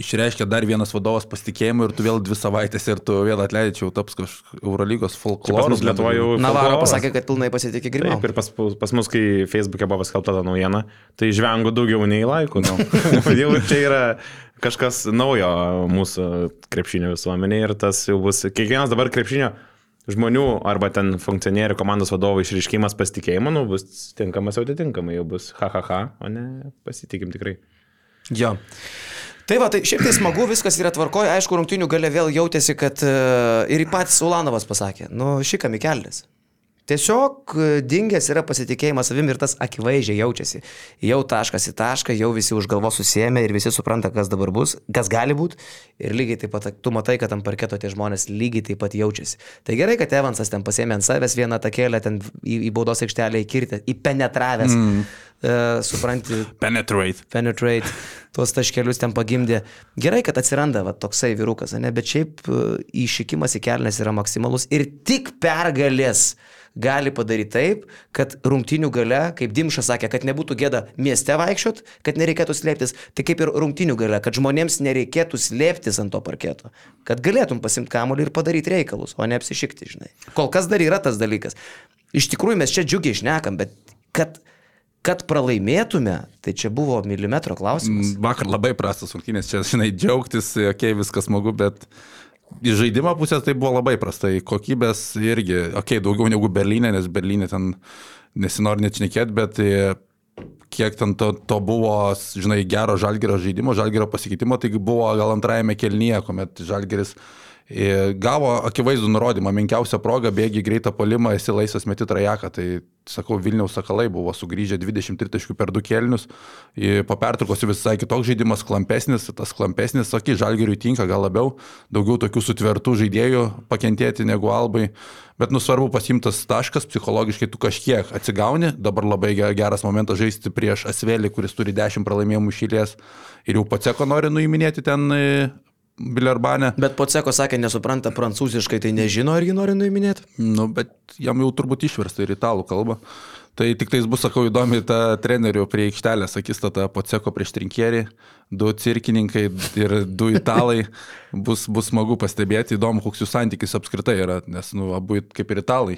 išreiškia dar vienas vadovas pasitikėjimą ir tu vėl dvi savaitės ir tu vėl atleidžiau, taps kažkoks Eurolygos Pas folkloras. Lietuvoje jau... Navaro pasakė, kad pilnai pasitikė Grimau. Taip, ir pas, pas mus, kai Facebook'e buvo paskelbta ta naujiena, tai žvengu daugiau nei laikų. Nu. <laughs> jau čia yra kažkas naujo mūsų krepšinio visuomenėje ir tas jau bus, kiekvienas dabar krepšinio žmonių arba ten funkcionierių komandos vadovų išreiškimas pasitikėjimo, nu, bus tinkamas atitinkamai, jau bus ha ha ha, o ne pasitikim tikrai. Jo. Tai va, tai šiaip tai smagu, viskas yra tvarkoje, aišku, rungtinių gale vėl jautėsi, kad e, ir patys Ulanovas pasakė, nu, šikami keldės. Tiesiog e, dingęs yra pasitikėjimas savim ir tas akivaizdžiai jaučiasi. Jau taškas į tašką, jau visi už galvos susėmė ir visi supranta, kas dabar bus, kas gali būti. Ir lygiai taip pat, tu matai, kad ant parketo tie žmonės lygiai taip pat jaučiasi. Tai gerai, kad Evansas ten pasėmė ant savęs vieną takėlę, ten į, į baudos aikštelę įkirtę, įpenetravęs. Mm. E, supranti, Penetrate. penetrate, tuos taškelius ten pagimdė. Gerai, kad atsiranda va, toksai vyrukas, ne? bet šiaip e, įšikimas į kelnes yra maksimalus ir tik pergalės gali padaryti taip, kad rungtinių gale, kaip Dimšas sakė, kad nebūtų gėda mieste vaikščiot, kad nereikėtų slėptis, tai kaip ir rungtinių gale, kad žmonėms nereikėtų slėptis ant to parketo, kad galėtum pasimti kamuolį ir padaryti reikalus, o ne apsišikti, žinai. Kol kas dar yra tas dalykas. Iš tikrųjų mes čia džiugiai išnekam, bet kad kad pralaimėtume, tai čia buvo milimetro klausimas. Mm, Vakar labai prastas rungtynės, čia, žinai, džiaugtis, okei, okay, viskas smagu, bet iš žaidimo pusės tai buvo labai prastai. Kokybės irgi, okei, okay, daugiau negu Berlyne, nes Berlyne ten nesinori net šnekėti, bet e, kiek ten to, to buvo, žinai, gero žalgerio žaidimo, žalgerio pasikeitimo, tai buvo gal antrajame kelnyje, kuomet žalgeris e, gavo akivaizdų nurodymą, menkiausią progą, bėgi greitą polimą, esi laisvas meti trajeką. Tai, sakau, Vilniaus sakalai buvo sugrįžę 23 taškų per du kelnius. E, Po pertraukos visai kitoks žaidimas, klampesnis, tas klampesnis, sakai, žalgeriui tinka gal labiau, daugiau tokių sutvertų žaidėjų pakentėti negu albai. Bet nusvarbu pasimtas taškas, psichologiškai tu kažkiek atsigauni, dabar labai ge- geras momentas žaisti prieš Asvelį, kuris turi 10 pralaimėjimų šilės ir jau Paceko nori nuiminėti ten e, Bilerbanę. Bet Poceko sakė, nesupranta prancūziškai, tai nežino ir jį nori nuiminėti. Nu, bet jam jau turbūt išversta ir italų kalba. Tai tik tais bus, sakau, įdomi ta trenerių prie aikštelės akistata Poceko prieš trinkierį, du cirkininkai ir du italai. <laughs> Bus, bus smagu pastebėti, įdomu, koks jų santykis apskritai yra, nes, nu, abu kaip ir italai.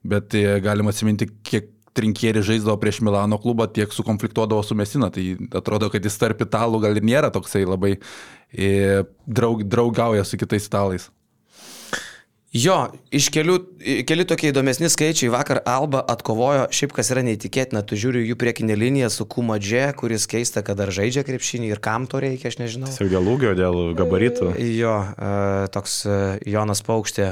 Bet e, galima atsiminti, kiek trinkieri žaisdavo prieš Milano klubą, tiek sukonfliktuodavo su Mesina. Tai atrodo, kad jis tarp italų gal ir nėra toksai labai e, draug, draugauja su kitais italais. Jo, iš kelių, keli tokie įdomesni skaičiai. Vakar Alba atkovojo, šiaip kas yra neįtikėtina, tu žiūri jų priekinę liniją su Kumadže, kuris keista, kad dar žaidžia krepšinį ir kam to reikia, aš nežinau. Tiesiog dėl ūgio, dėl gabaritų. Jo, e, toks e, Jonas Paukštė,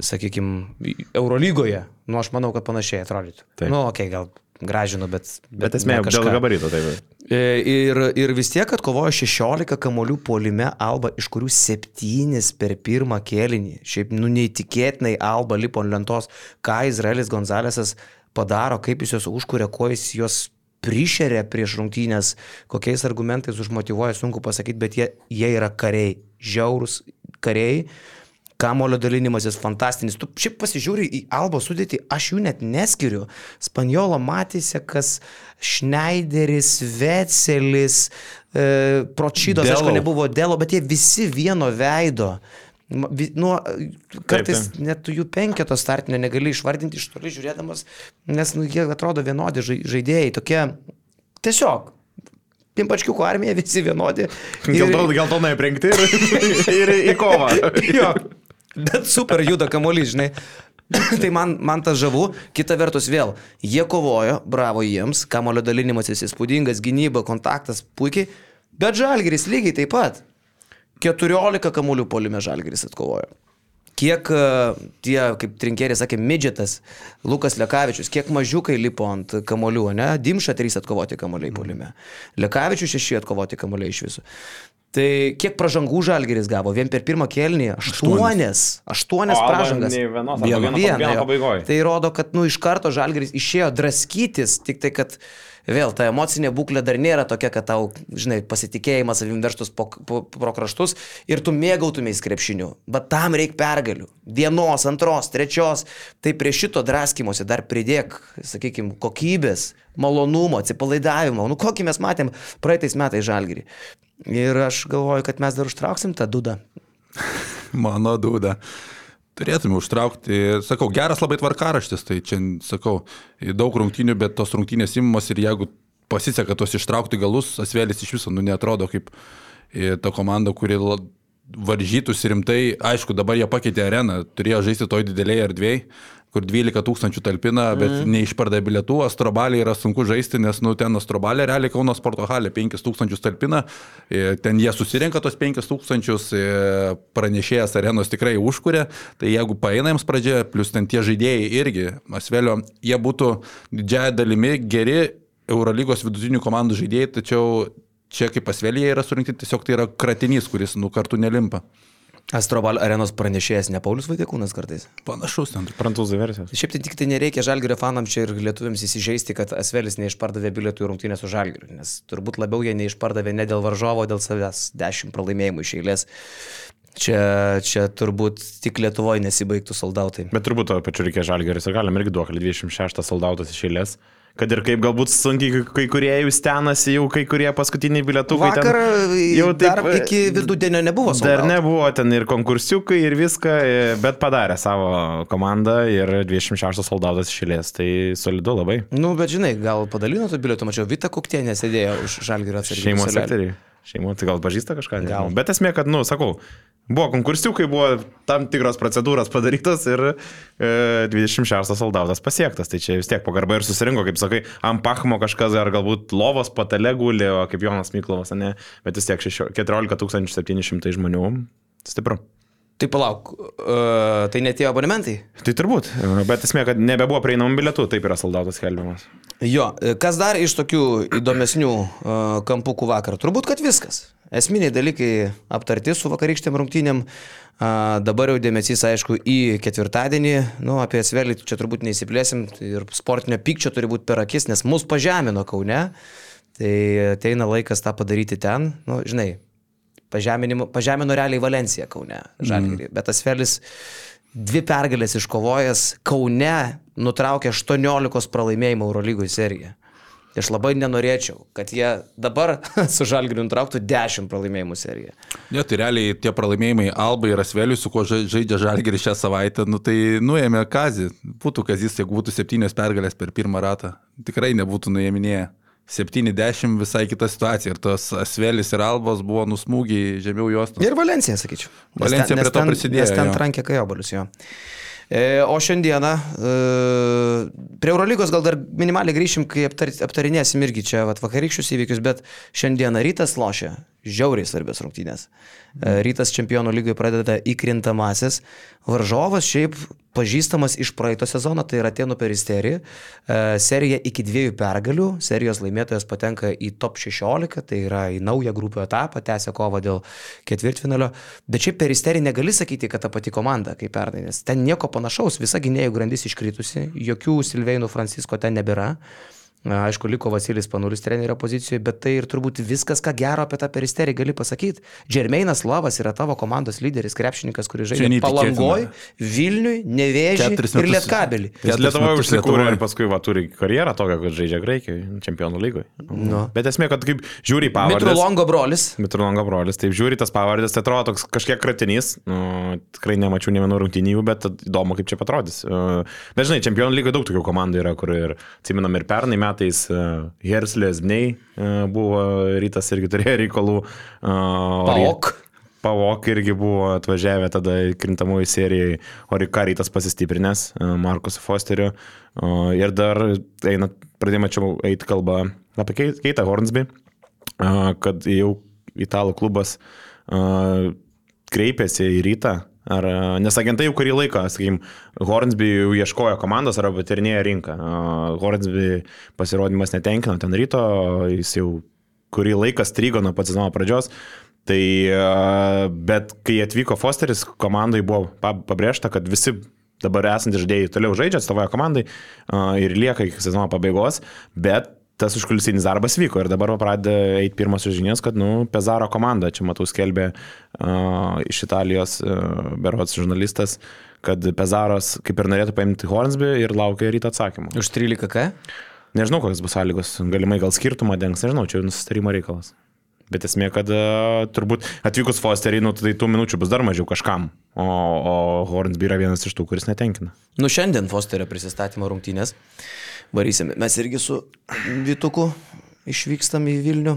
sakykime, Eurolygoje, nu aš manau, kad panašiai atrodytų. Taip. Nu, okei, okay, gal gražinu, bet... Bet esmė, ne dėl kažką. gabarito, taip. E, Ir, ir vis tiek atkovojo 16 kamolių polime Alba, iš kurių 7 per pirmą kėlinį. Šiaip, nu, neįtikėtinai Alba lipo ant lentos, ką Izraelis Gonzalesas padaro, kaip jis juos užkuria, ko jis juos prišeria prieš rungtynės, kokiais argumentais užmotivuoja, sunku pasakyti, bet jie, jie yra kariai, žiaurūs kariai. Kamolio dalinimasis fantastinis. Tu šiaip pasižiūri į Albo sudėtį, aš jų net neskiriu. Spanjolo matėsi, kas Schneideris, Vecelis, e, Pročydos, aišku, Delo. nebuvo Delo, bet jie visi vieno veido. Nuo, kartais taip. net tu jų penketo startinio negali išvardinti iš toli žiūrėdamas, nes nu, jie atrodo vienodi žai- žaidėjai, tokie tiesiog. Pimpačkiukų armija visi vienodi. Ir- Gelton, geltonai aprengti ir, <laughs> ir į kovą. jo. Bet super juda kamuolys, žinai. <coughs> tai man, man tas žavu, kita vertus vėl, jie kovojo, bravo jiems, kamulio dalinimas įspūdingas, gynyba, kontaktas puikiai, bet žalgeris lygiai taip pat. 14 kamuolių polime Žalgiris atkovojo. Kiek e, tie, kaip trinkeriai sakė, midžetas, Lukas Lekavičius, kiek mažiukai lipo ant kamolių, ne? Dimša 3 atkovoti kamoliai polime. Lekavičius 6 atkovoti kamoliai iš viso. Tai kiek pražangų žalgeris gavo? Vien per pirmą kelnį aštuonias. Aštuonias O, pražangas. nei vienos, arba Vieną- vieną- vieną, vieną jo. pabaigoj. Tai rodo, kad nu, iš karto žalgeris išėjo draskytis, tik tai, kad vėl ta emocinė būklė dar nėra tokia, kad tau, žinai, pasitikėjimas savim verštus po, po, pro kraštus ir tu mėgautumės krepšiniu. Bet tam reikia pergalių. Vienos, antros, trečios. Tai prie šito draskymosi dar pridėk, sakykime, kokybės, malonumo, atsipalaidavimo. Nu, kokį mes matėm praeitais metais žalgerį. Ir aš galvoju, kad mes dar užtrauksim tą dudą. <laughs> Mano dūda. Turėtume užtraukti, sakau, geras labai tvarkaraštis, tai čia, sakau, daug rungtynių, bet tos rungtynės imamos ir jeigu pasiseka tos ištraukti galus, Asvėlis iš viso, nu, netrodo kaip e, ta komanda, kuri varžytųsi rimtai, aišku, dabar jie pakeitė areną, turėjo žaisti toj didelėje erdvėje, kur 12 tūkstančių talpina, bet mm. neišpardė bilietų, Astrobalė yra sunku žaisti, nes, nu, ten Astrobalė realiai Kauno sporto halė 5 tūkstančius talpina, e, ten jie susirenka tos 5 tūkstančius, e, pranešėjas arenos tikrai užkuria, tai jeigu paeina jiems pradžia, plus ten tie žaidėjai irgi, Asvelio, jie būtų didžiąją dalimi geri Eurolygos vidutinių komandų žaidėjai, tačiau čia kaip Asvelėje yra surinkti, tiesiog tai yra kratinys, kuris nu kartu nelimpa. Astrobal arenos pranešėjas ne Paulius Vaitiekūnas kartais. Panašus ten. Prancūzų versijos. Šiaip tai tik tai nereikia žalgerio fanams čia ir lietuviams įsižeisti, kad Asvelis neišpardavė bilietų į rungtynę su žalgeriu, nes turbūt labiau jie neišpardavė ne dėl varžovo, dėl savęs. Dešimt pralaimėjimų iš eilės. Čia, čia turbūt tik Lietuvoje nesibaigtų soldautai. Bet turbūt to pačiu reikia žalgeris galim irgi duoklį 26 soldautas iš eilės. Kad ir kaip galbūt sunkiai kai- kurie jau stenasi, jau kai kurie paskutiniai bilietukai. ten Vakar jau dar e, iki vidudienio nebuvo sold Dar nebuvo ten ir konkursiukai ir viską, e, bet padarė savo komandą ir 26 soldautas išėlės. Tai solidu labai. Nu, bet žinai, gal padalino tų bilietų, mačiau, Vita Kuktienė sėdėjo už žalgerio atsarginių Šeimos suolelį. sektoriai. Šeimo, tai gal pažįsta kažką? Gal. nežinau. Bet esmė, kad, nu, sakau, buvo konkursiukai, buvo tam tikros procedūros padarytos ir e, 26 soldautas pasiektas. Tai čia vis tiek pagarba ir susirinko, kaip sakai, ant pachmo kažkas ar galbūt lovos patale gulė, o kaip Jonas Miklovas, ne, bet vis tiek 6 14 700 žmonių. Stipru. Tai palauk, uh, tai netėjo abonementai? Tai turbūt, bet esmė, kad nebebuvo prieinamų bilietų, taip yra soldautas skelbiamas. Jo, e, kas dar iš tokių įdomesnių uh, kampukų vakar? Turbūt, kad viskas. Esminiai dalykai aptarti su vakarykštėm rungtynėm. Uh, dabar jau dėmesys, aišku, į ketvirtadienį. Nu, apie Svelį čia turbūt neįsiplėsim. Ir sportinio pykčio turi būti per akis, nes mus pažemino Kaune. Tai ateina laikas tą padaryti ten. Nu, žinai, pažemino, realiai Valenciją Kaune, Žalgirį. Mm. Bet tas Felis dvi pergalės iškovojęs Kaune nutraukė 18 pralaimėjimų Eurolygoje seriją. Aš labai nenorėčiau, kad jie dabar <laughs> su Žalgiriu nutrauktų 10 pralaimėjimų seriją. Ne, tai realiai tie pralaimėjimai Alba ir Asveliui, su kuo ža- žaidžia Žalgerį šią savaitę, nu tai nuėmė Kazį. Būtų Kazis, jeigu būtų septynios pergalės per pirmą ratą. Tikrai nebūtų nuėminėję. 70 visai kita situacija. Ir tos Asvelis ir Albos buvo nusmūgiai žemiau jos. Ir Valencija, sakyčiau. Valencija ten- prie to ten- prisidėjo, Nes ten jo. trankė kajobalius jo. E, o šiandieną e, prie Eurolygos gal dar minimaliai grįšim, kai aptar, aptarinėsim irgi čia vat, vakarykščius įvykius, bet šiandieną rytas lošia žiauriai svarbios rungtynės. E, rytas čempionų lygoje pradeda įkrintamasis. Varžovas šiaip pažįstamas iš praeito sezono, tai yra Tienų peristerija. E, serija iki dviejų pergalių, serijos laimėtojas patenka į top 16, tai yra į naują grupių etapą, tęsia kovą dėl ketvirtfinalio. Bet šiaip peristerija negali sakyti, kad ta pati komanda kaip pernai, nes ten nieko panašaus, visa gynėjų grandis iškritusi, jokių Silveinų Francisko ten nebėra. Na, Aišku, liko Vasilis Panulis trenerio pozicijoje, bet tai ir turbūt viskas, ką gero apie tą peristerį gali pasakyti. Džermeinas Lavas yra tavo komandos lyderis, krepšininkas, kuris žaidžia. Palangoj, Vilniui, Keturis ir Lietkabelį. Jis Lietuvoje užsikūrė ir paskui va, turi karjerą tokią, kad žaidžia Graikijoje, čempionų lygoje. Nu. Bet esmė, kad kaip žiūri į pavardės. Mitrulongo brolis. Mitrulongo brolis, taip žiūri tas pavardės, tai atrodo toks kažkiek kratinys. Nu, tikrai nemačiau ne vienų rungtynių, bet įdomu, kaip čia atrodys. Uh, Bet žinai, čempionų lygoje daug tokių komandų yra, kur ir, atsiminam, ir pernai metais uh, Herslės Bnei uh, buvo, rytas irgi turėjo reikalų. Uh, Paok. Pavok irgi buvo atvažiavę tada krintamųjų serijai, o Rikarytas pasistiprinęs, e, Markus Fosteriu. Ir dar eina, pradėjome čia eiti kalbą apie Kei- Keitą Hornsby, e, kad jau italų klubas kreipėsi į rytą. Ar, a, nes agentai jau kurį laiką, sakykim, Hornsby jau ieškojo komandos arba patyrinėjo rinką. A, Hornsby pasirodymas netenkino ten ryto, jis jau kurį laiką strigo nuo pat sezono pradžios. Tai, a, bet kai atvyko Fosteris, komandai buvo pa- pabrėžta, kad visi dabar esantys žaidėjai toliau žaidžia, atstovauja komandai ir lieka iki sezono pabaigos, bet tas užkulisinis darbas vyko ir dabar pradeda eiti pirmosios žinios, kad, nu, Pezaro komanda, čia matau skelbė iš Italijos berots žurnalistas, kad Pezaras kaip ir norėtų paimti Hornsby ir laukia ryto atsakymų. Už 13 k? Nežinau, kokios bus sąlygos, galimai gal skirtumą dengs, nežinau, čia jau nusitarimo reikalas. Bet esmė, kad uh, turbūt atvykus Fosterį, nu, tai tų minučių bus dar mažiau kažkam, o, o Hornsby yra vienas iš tų, kuris netenkina. Nu šiandien Fosterio prisistatymo rungtynės. Varysime. Mes irgi su Vituku išvykstam į Vilnių.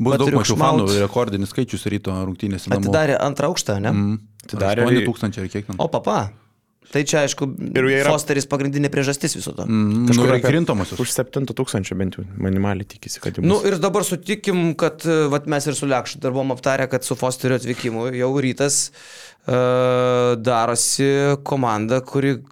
Bus daug mažiau fanų, rekordinis skaičius ryto rungtynėse. Atidarė antrą aukštą, ne? Mm. Atidarė 8 ir- tūkstančiai ar kiek ten. O papa. Tai čia, aišku, yra- Fosteris pagrindinė priežastis viso to. Mm. Mm, Kažkur nu, krintamosios. Už 7 tūkstančių bent jau minimaliai tikisi, kad jau bus. Nu ir dabar sutikim, kad e, vat, mes ir su Lekšu dar buvom aptarę, kad su Fosterio atvykimu jau rytas uh, darosi komanda, kuri,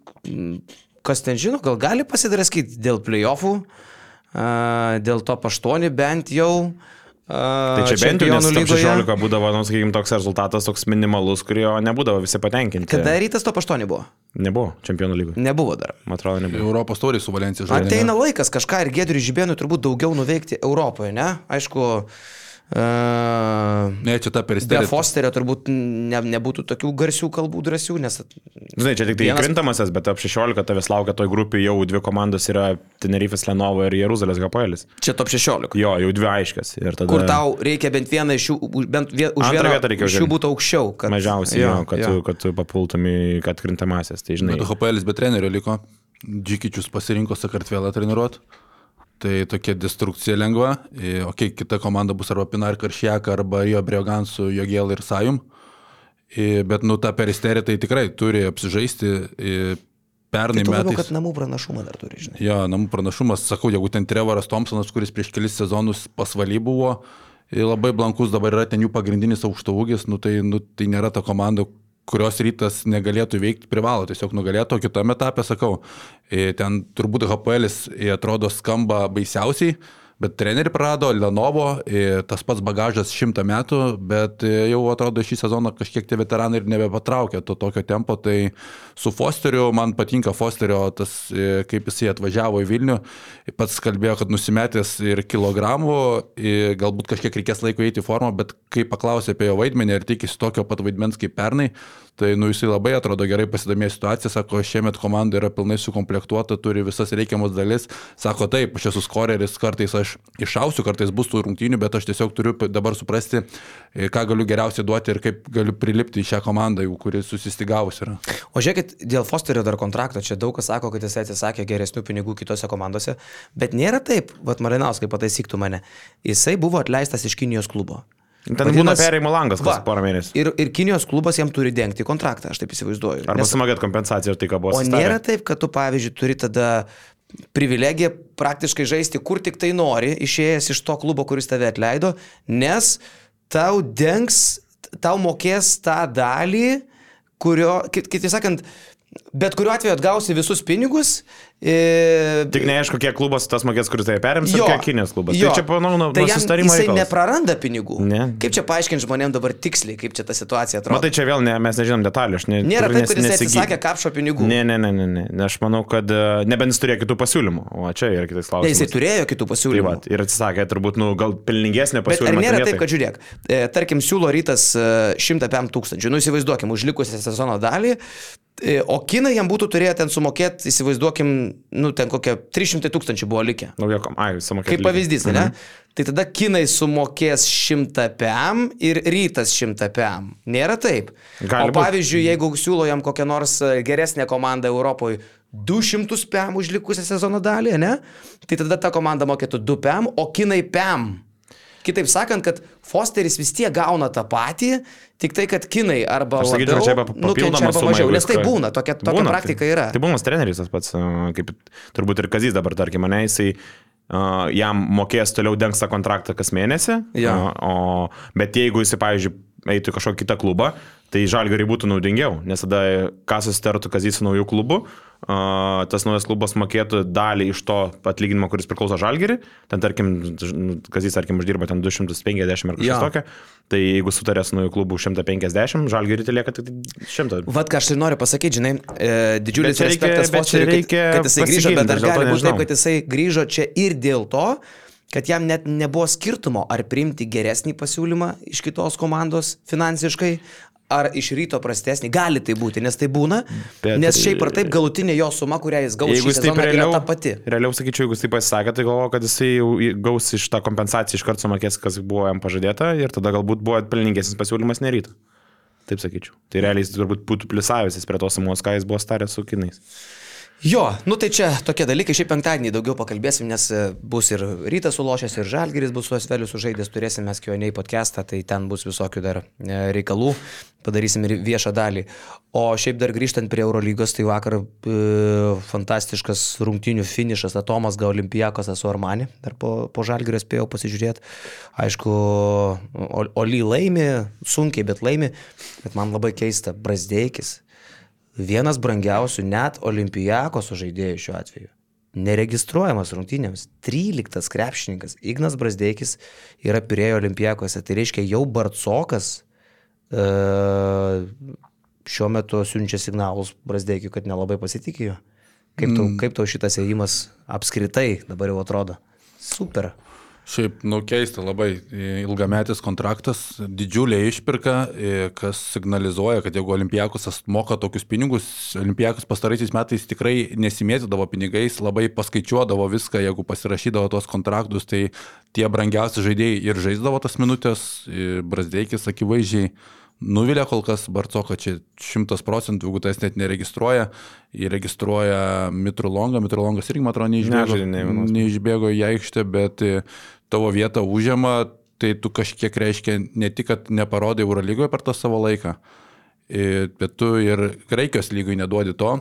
kas ten žino, gal gali pasidraskyti dėl playoffų, uh, dėl to paštoni bent jau. Uh, Tai čia bent jau nes Čempionų top lygoje. 16 būdavo, nu, sakykime, toks rezultatas, toks minimalus, kurio nebūdavo visi patenkinti. Kada rytas to paštoni buvo? Nebuvo čempionų lygoje. Nebuvo dar. Man atrodo, nebuvo. Europos taurį su Valencija žaidė. Ateina laikas kažką ir Gedriui Žibėnui turbūt daugiau nuveikti Europoje, ne? Aišku, uh, Ne, čia ta be peristerija. Fosterio turbūt ne, nebūtų tokių garsių kalbų drąsių, nes Žinai, čia tik tai Vienas- krintamasis, bet top 16 tavęs laukia toj grupiai jau dvi komandos yra Tenerifes Lenovo ir Jeruzalės Hapoelis. čia top 16. Jo, jau dvi aiškias. Ir tada... Kur tau reikia bent vieną iš jų, už- bent vie, už Antrą vieną vietą reikia iš jų būtų aukščiau. Kad, Mažiausiai, jo, kad, jo. Tu, kad tu papultum į kad krintamasis. Tai žinai. Bet HPL be trenerio liko. Džikičius pasirinko Sakartvelą treniruoti. Tai tokia destrukcija lengva. E, O okay, kita komanda bus arba Pinar Karšiak, arba Jo Briogan su Jogėl ir Sajum. E, Bet, nu, ta peristerija tai tikrai turi apsižaisti. E, Pernai Tai metais. kad namų pranašumą dar turi, žinai. Jo, namų pranašumas, sakau, jeigu ten Trevoras Thompsonas, kuris prieš kelis sezonus pasvaly buvo, ir labai blankus dabar yra ten jų pagrindinis aukšto ūgis, nu, tai, nu, tai nėra ta komanda, kurios rytas negalėtų veikti, privalo tiesiog nugalėti, o kitame etape, sakau, e, ten turbūt HPL atrodo skamba baisiausiai, bet trenerių prarado, Lenovo, e, tas pats bagažas šimtą metų, bet e, jau atrodo šį sezoną kažkiek tie veteranai ir nebepatraukia to tokio tempo, tai su Fosteriu, man patinka Fosterio tas, e, kaip jisai atvažiavo į Vilnių, pats kalbėjo, kad nusimetęs ir kilogramų, e, galbūt kažkiek reikės laiko eiti į formą, bet kai paklausė apie jo vaidmenį ir tikisi tokio pat vaidmens kaip pernai, tai nu jisai labai atrodo gerai pasidomėjo situaciją, sako, šiemet komanda yra pilnai sukomplektuota, turi visas reikiamas dalis, sako, taip, aš esu skoreris, kartais aš išausiu, kartais bus tų rungtynių, bet aš tiesiog turiu dabar suprasti, e, ką galiu geriausiai duoti ir kaip galiu prilipti į šią komandą, jau kuri susistigavus yra. O žiūrėkit, dėl Fosterio dar kontrakto, čia daug kas sako, kad jis atsisakė geresnių pinigų kitose komandose, bet nėra taip, vad Marinauskai pataisyktų mane, jisai buvo atleistas iš Kinijos klubo. Ten būna perėjimo langas kas porą mėnesių. Ir, ir Kinijos klubas jam turi dengti kontraktą, aš taip įsivaizduoju. Arba sumokėt kompensaciją ir tai, ką buvo. O nėra taip, kad tu, pavyzdžiui, turi tada privilegiją praktiškai žaisti kur tik tai nori, išėjęs iš to klubo, kuris tave atleido, nes tau dengs, tau mokės tą dalį, kurio, kit- kitaip sakant, bet kuriuo atveju atgausi visus pinigus. E, Tik neaišku, kiek klubas tas mokės, kuris tai perims, ir kiek Kinės klubas. jo. Tai čia, manau, nuo tai susitarimo jisai reikalas. nepraranda pinigų. Ne. Kaip čia paaiškinti žmonėms dabar tiksliai, kaip čia ta situacija atrodo? Matai, čia vėl ne, mes nežinom detalių. Ne, Nėra taip, kad jis nesigi- atsisakė kapšo pinigų. Ne, ne, ne, ne, ne. ne. Aš manau, kad e, nebent jis turėjo kitų pasiūlymų. O čia yra kitas Ne, klausimas. jisai turėjo kitų Tai pasiūlymų. va, ir atsisakė turbūt, nu, gal pelningesnė Bet ar nėra ten taip, kad žiūrėk, e, tarkim, siūlo rytas e, 105 tūkstančių, nu įsivaizduokim, už likusią sezono dalį, e, o kinai jam būtų turėję ten sumokėti, įsivaizduokim, nu ten kokie 300 tūkstančių buvo likę. Nauja kom... Ai, sumokėti. Kaip pavyzdys, mhm. ne? Tai tada kinai sumokės 100 PM ir rytas 100 PM. Nėra taip. Gali o būt. pavyzdžiui, jeigu siūlo jam kokią nors e, geresnę komandą Europoje 200 PM už likusią sezono dalį, ne? Tai tada ta komanda mokėtų 2 PM, o kinai PM. Kitaip sakant, kad Fosteris vis tiek gauna tą patį, tik tai, kad kinai arba Aš sakyčiau, čia pap- nukenčia papildoma arba mažiau, nes tai būna, tokia, tokia Būna, praktika tai, yra. Tai būnas treneris tas pats, e, kaip turbūt ir Kazys dabar, tarkim, mane, jisai jam mokės toliau dengs tą kontraktą kas mėnesį. Uh, o, bet jeigu jis, pavyzdžiui, eitų į kažkokį kitą klubą, tai žalgariai būtų naudingiau, nes tada ką susitartų kazys su naujų klubu, uh, tas naujas klubas mokėtų dalį iš to atlyginimo, kuris priklauso žalgariui, ten tarkim, ž- kazys, tarkim, uždirba ten 250 ar kažkas Jo. tokio, tai jeigu sutarė su naujų klubu 150, žalgariui tai lieka tik 100. Vat ką aš tai noriu pasakyti, žinai, e, didžiulis respektas reikia kad, kad jisai grįžo, bet dar gali būti taip, kad jisai grįžo čia ir dėl to, kad jam net nebuvo skirtumo, ar priimti geresnį pasiūlymą iš kitos komandos finansiškai, ar iš ryto prastesnį. Gali tai būti, nes tai būna, Bet- nes šiaip ar taip galutinė jo suma, kurią jis gaus Jeigu jis taip sezoną, yra realiau, ta pati. realiau sakyčiau, jeigu jis taip pasisakė, tai galvoju, kad jisai jau gaus iš tą kompensaciją iš karto sumokės, kas buvo jam pažadėta ir tada galbūt buvo pelningesnis pasiūlymas neryto. Taip sakyčiau. Tai realiai jis turbūt būtų plisavęsis prie tos sumos, ką jis buvo staręs su kinais. Jo, nu tai čia tokie dalykai, šiaip penktadienį daugiau pakalbėsim, nes e, bus ir rytas sulošęs, ir žalgeris bus su Asveliu sužaidęs, turėsim mes Q&A podcastą, tai ten bus visokių dar e, reikalų, padarysim ir viešą dalį. O šiaip dar grįžtant prie Eurolygos, tai vakar e, fantastiškas rungtinių finišas, Atomas gal Olimpijakos su Armani, dar po, po žalgerio spėjau pasižiūrėti. Aišku, Ol- Oli laimi, sunkiai, bet laimi, bet man labai keista, Brasdeikis vienas brangiausių net olimpijakos žaidėjų šiuo atveju. Neregistruojamas rungtynėms. 13 krepšininkas Ignas Brasdeikis yra pirėjo olimpijakose. Tai reiškia, jau Bartsokas e, šiuo metu siunčia signalus Brasdeikiu, kad nelabai pasitikėjo. Kaip tau, mm. kaip tau šitas ėjimas apskritai dabar jau atrodo? Super. Šiaip, nu keista, labai ilgametis kontraktas, didžiulė išpirka, e, kas signalizuoja, kad jeigu Olimpijakosas moka tokius pinigus, Olimpijakos pastaraisiais metais tikrai nesimėtydavo pinigais, labai paskaičiuodavo viską, jeigu pasirašydavo tos kontraktus, tai tie brangiausi žaidėjai ir žaisdavo tas minutės, e, Brasdeikis akivaizdžiai nuvilia kol kas Barcoką, čia šimtas procentų, jeigu tas net neregistruoja, įregistruoja Mitrulongą, Mitrulongas irgi, man atrodo, neišbėgo, vienos. neišbėgo į aikštę, bet e, tavo vietą užima, tai tu kažkiek reiškia ne tik, kad neparodai Eurolygoje per tą savo laiką, bet tu ir Graikijos lygui neduodi to.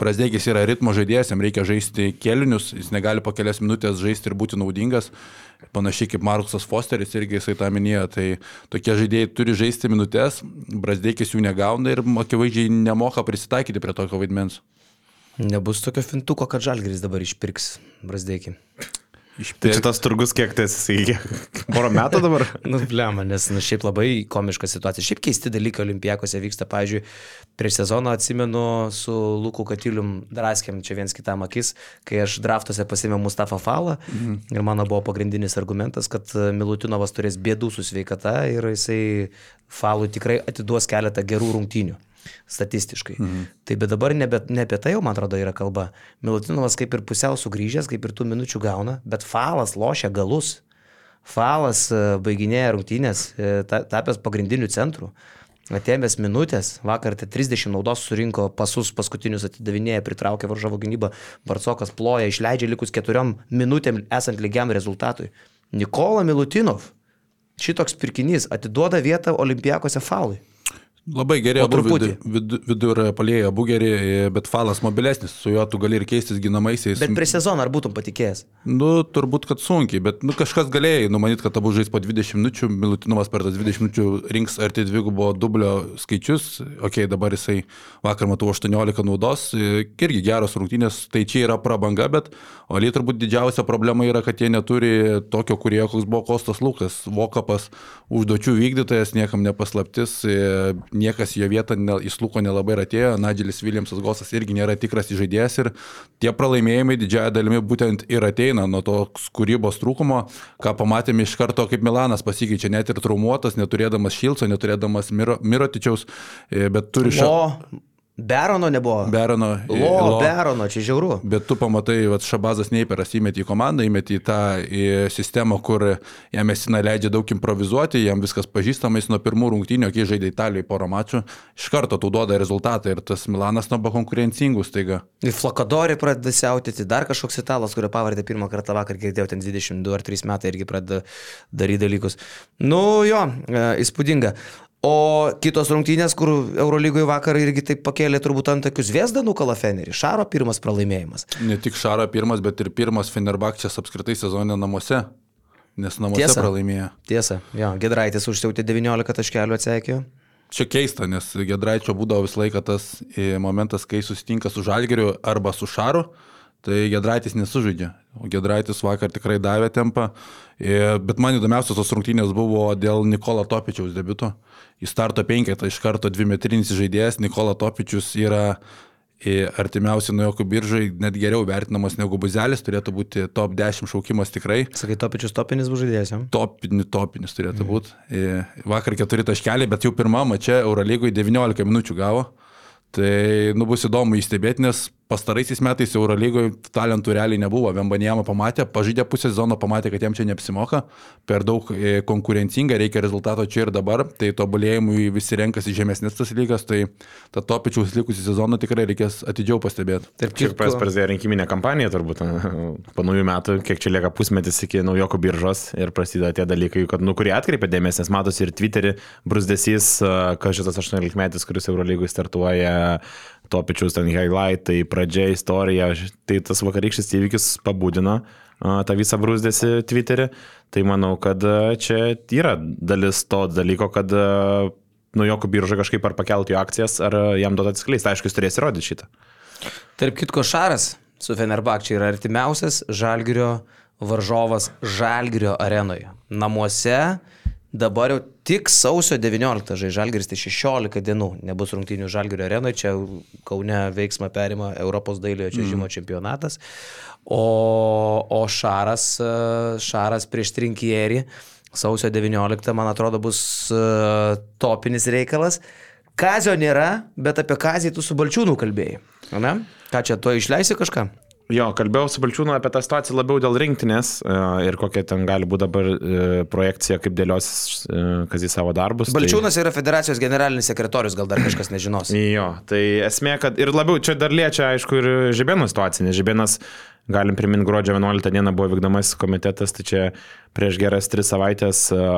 Prasdėkis yra ritmo žaidėjas, jam reikia žaisti kelinius, jis negali po kelias minutės žaisti ir būti naudingas. Panašiai kaip Markusas Fosteris irgi jisai tą minėjo, tai tokie žaidėjai turi žaisti minutės, Brasdėkis jų negauna ir akivaizdžiai nemoka prisitaikyti prie tokio vaidmens. Nebus tokio fintuko, kad Žalgeris dabar išpirks Brasdeikį. Tai čia tas turgus kiek tai jis, <laughs> porą metų dabar? Nu, blema, nes nu, šiaip labai komiška situacija. Šiaip keisti dalykai olimpijakose vyksta. Pavyzdžiui, prieš sezoną atsimenu su Luku Katilium draskėm čia viens kitam akis, kai aš draftuose pasėmiau Mustafa Falą mhm. ir mano buvo pagrindinis argumentas, kad e, Milutinovas turės bėdų su sveikata ir jisai Falui tikrai atiduos keletą gerų rungtynių statistiškai. Mhm. Tai bet dabar nebe, ne apie tai jau, man atrodo, yra kalba. Milutinovas kaip ir pusiau sugrįžęs, kaip ir tų minučių gauna, bet falas lošia galus. Falas e, baiginėja rungtynės, e, ta- tapęs pagrindiniu centru. Atėmęs minutės, vakar tai 30 naudos surinko pasus paskutinius atidavinėję, pritraukė varžavo gynybą, Barcokas ploja, išleidžia likus keturiom minutėm esant lygiam rezultatui. Nikola Milutinov, šitoks pirkinys, atiduoda vietą olimpijakose falui. Labai geri Po truputį. vidu- vidu- vidur palėjo, abu geri, bet falas mobilesnis, su juo tu gali ir keistis ginamaisiais. Bet prieš sezoną ar būtum patikėjęs? Nu, turbūt, kad sunkiai, bet nu, kažkas galėjai numanyti, kad abu žais po 20 minučių, Milutinovas per tas 20 minučių rinks arti dvigubo dublio skaičius, ok, dabar jisai vakar matau 18 naudos, e, irgi geros rungtynės, tai čia yra prabanga, bet Oli turbūt didžiausia problema yra, kad jie neturi tokio kurėjo, koks buvo Kostas Lukas, Vokapas, užduočių vykdytojas, niekam nepaslaptis, e, niekas jo vietą ne, į Sluko nelabai ir atėjo, Nadželis Viljamsas Gosas irgi nėra tikras žaidėjas ir tie pralaimėjimai didžiąją dalimi būtent ir ateina nuo tos kūrybos trūkumo, ką pamatėme iš karto, kaip Milanas pasikeičia, net ir traumuotas, neturėdamas Šilco, neturėdamas Miro, Mirotičiaus, e, bet turi šio... O, Berono nebuvo. Berono. e, Lo, Berono, čia žiauru. Bet tu pamatai, kad Šabazas Neiperas įmetė į komandą, įmetė į tą į sistemą, kur jam esina leidžia daug improvizuoti, jam viskas pažįstama, jis nuo pirmų rungtynių, kai žaidė Italijoje porą mačų, iš karto tau duoda rezultatą ir tas Milanas tampa konkurencingus taiga. Ir Flakadori pradeda siautėti, dar kažkoks italas, kurio pavardė pirmą kartą vakar girdėjau, ten 22 ar 3 metai irgi pradeda daryti dalykus. Nu jo, e, įspūdinga. O kitos rungtynės, kur Eurolygoje vakar irgi taip pakėlė turbūt ant tokius Viesdanų kalafenerį. Šaro pirmas pralaimėjimas. Ne tik Šaro pirmas, bet ir pirmas Fenerbakčias apskritai sezone namuose. Nes namuose Tiesa. pralaimėjo. Tiesa, jo, Gedraitis užsiautė 19 taškelių atsekė. Čia keista, nes Gedraičio būdavo visą laiką tas e, momentas, kai susitinka su Žalgeriu arba su Šaru, tai Gedraitis nesužaidžia. O Gedraitis vakar tikrai davė tempą. Bet man įdomiausias tos rungtynės buvo dėl Nikola Topičiaus debito. Į starto penketą iš karto dvimetrinis žaidėjas Nikola Topičius yra e, artimiausiai nuo jokų biržai net geriau vertinamas negu Buzelis, turėtų būti top 10 šaukimas tikrai. Sakai, topičius topinis bus žaidėjas. jo? Topini, topinis turėtų mm. būti. E, Vakar keturi taškeliai, bet jau pirmą mačią Eurolygoje 19 minučių gavo. Tai nu, bus įdomu įstebėti, nes pastaraisiais metais Eurolygoje talentų realiai nebuvo. Vembanijama pamatė, pažydė pusę sezono, pamatė, kad jam čia neapsimoka, per daug e, konkurencinga, reikia rezultato čia ir dabar. Tai tobulėjimui visi renkasi žemesnės tas lygas, tai tą topičiaus likusį sezoną tikrai reikės atidžiau pastebėti. Tarp Čia kitko, prasidėjo rinkiminė kampanija turbūt po naujų metų, kiek čia lieka pusmetis iki naujokų biržos ir prasideda tie dalykai, kad, nu, kurie atkreipia dėmesį, nes matosi ir Twitterį, brusdesys, kad šitas 18 metais, kuris Eurolygui startuoja, topičius ten highlightai, pradžia, istorija, tai tas vakarykštis įvykis pabudino tą visą brusdėsi Twitterį. Tai manau, kad čia yra dalis to dalyko, kad a, naujokų birža kažkaip ar pakeltų jo akcijas, ar jam duotų atskleisti. Aišku, jis turės įrodyti šitą. tarp kitko Šaras su Fenerbakčiai yra artimiausias Žalgirio varžovas Žalgirio arenoje. Namuose dabar jau tik sausio 19 žai Žalgiris, tai 16 dienų nebus rungtynių Žalgirio arenoje, čia Kaune veiksmą perima Europos dailiojo čiažimo mm. čempionatas, o, o Šaras, Šaras prieš Trinkierį sausio 19, man atrodo, bus e, topinis reikalas. Kazio nėra, bet apie Kazį tu su Balčiūnu kalbėjai. Ne? Ką čia, tu išleisi kažką? Jo, kalbėjau su Balčiūnu apie tą situaciją labiau dėl rinktinės e, ir kokia ten gali būti dabar e, projekcija, kaip dėlios Kazį savo darbus. Balčiūnas yra federacijos generalinis sekretorius, gal dar kažkas nežinos. Tai, <clears throat> jo, tai esmė, kad ir labiau čia dar liečia, aišku, ir Žibėno situacija, nes Žibėnas, galim priminti, gruodžio 11 dieną buvo vykdomasis komitetas, tai čia prieš geras tris savaitės, e,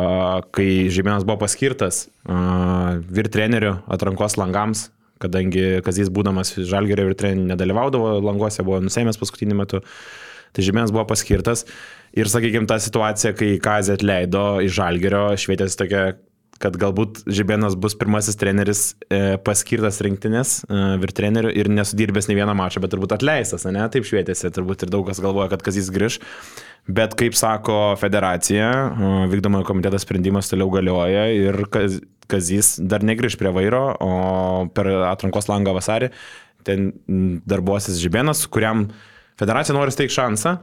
kai Žibėnas buvo paskirtas vyr trenerių atrankos langams kadangi Kazys būdamas Žalgerio ir trenerių nedalyvaudavo languose, buvo nusėmęs paskutinį metu. Tai Žemėnas buvo paskirtas ir, sakykime, ta situacija, kai Kazį atleido iš Žalgerio, švietėsi tokia, kad galbūt Žibėnas bus pirmasis treneris e, paskirtas rinktinės e, vir trenerių ir nesudirbęs ne vieną mačą, bet turbūt atleistas, ne? Taip švietėsi, turbūt ir daug kas galvoja, kad Kazys grįž. Bet kaip sako federacija, e, vykdomojo komiteto sprendimas toliau galioja ir Kazys dar negrįž prie vairo, o per atrankos langą vasarį ten darbuosis Žibėnas, kuriam federacija nori steigti šansą.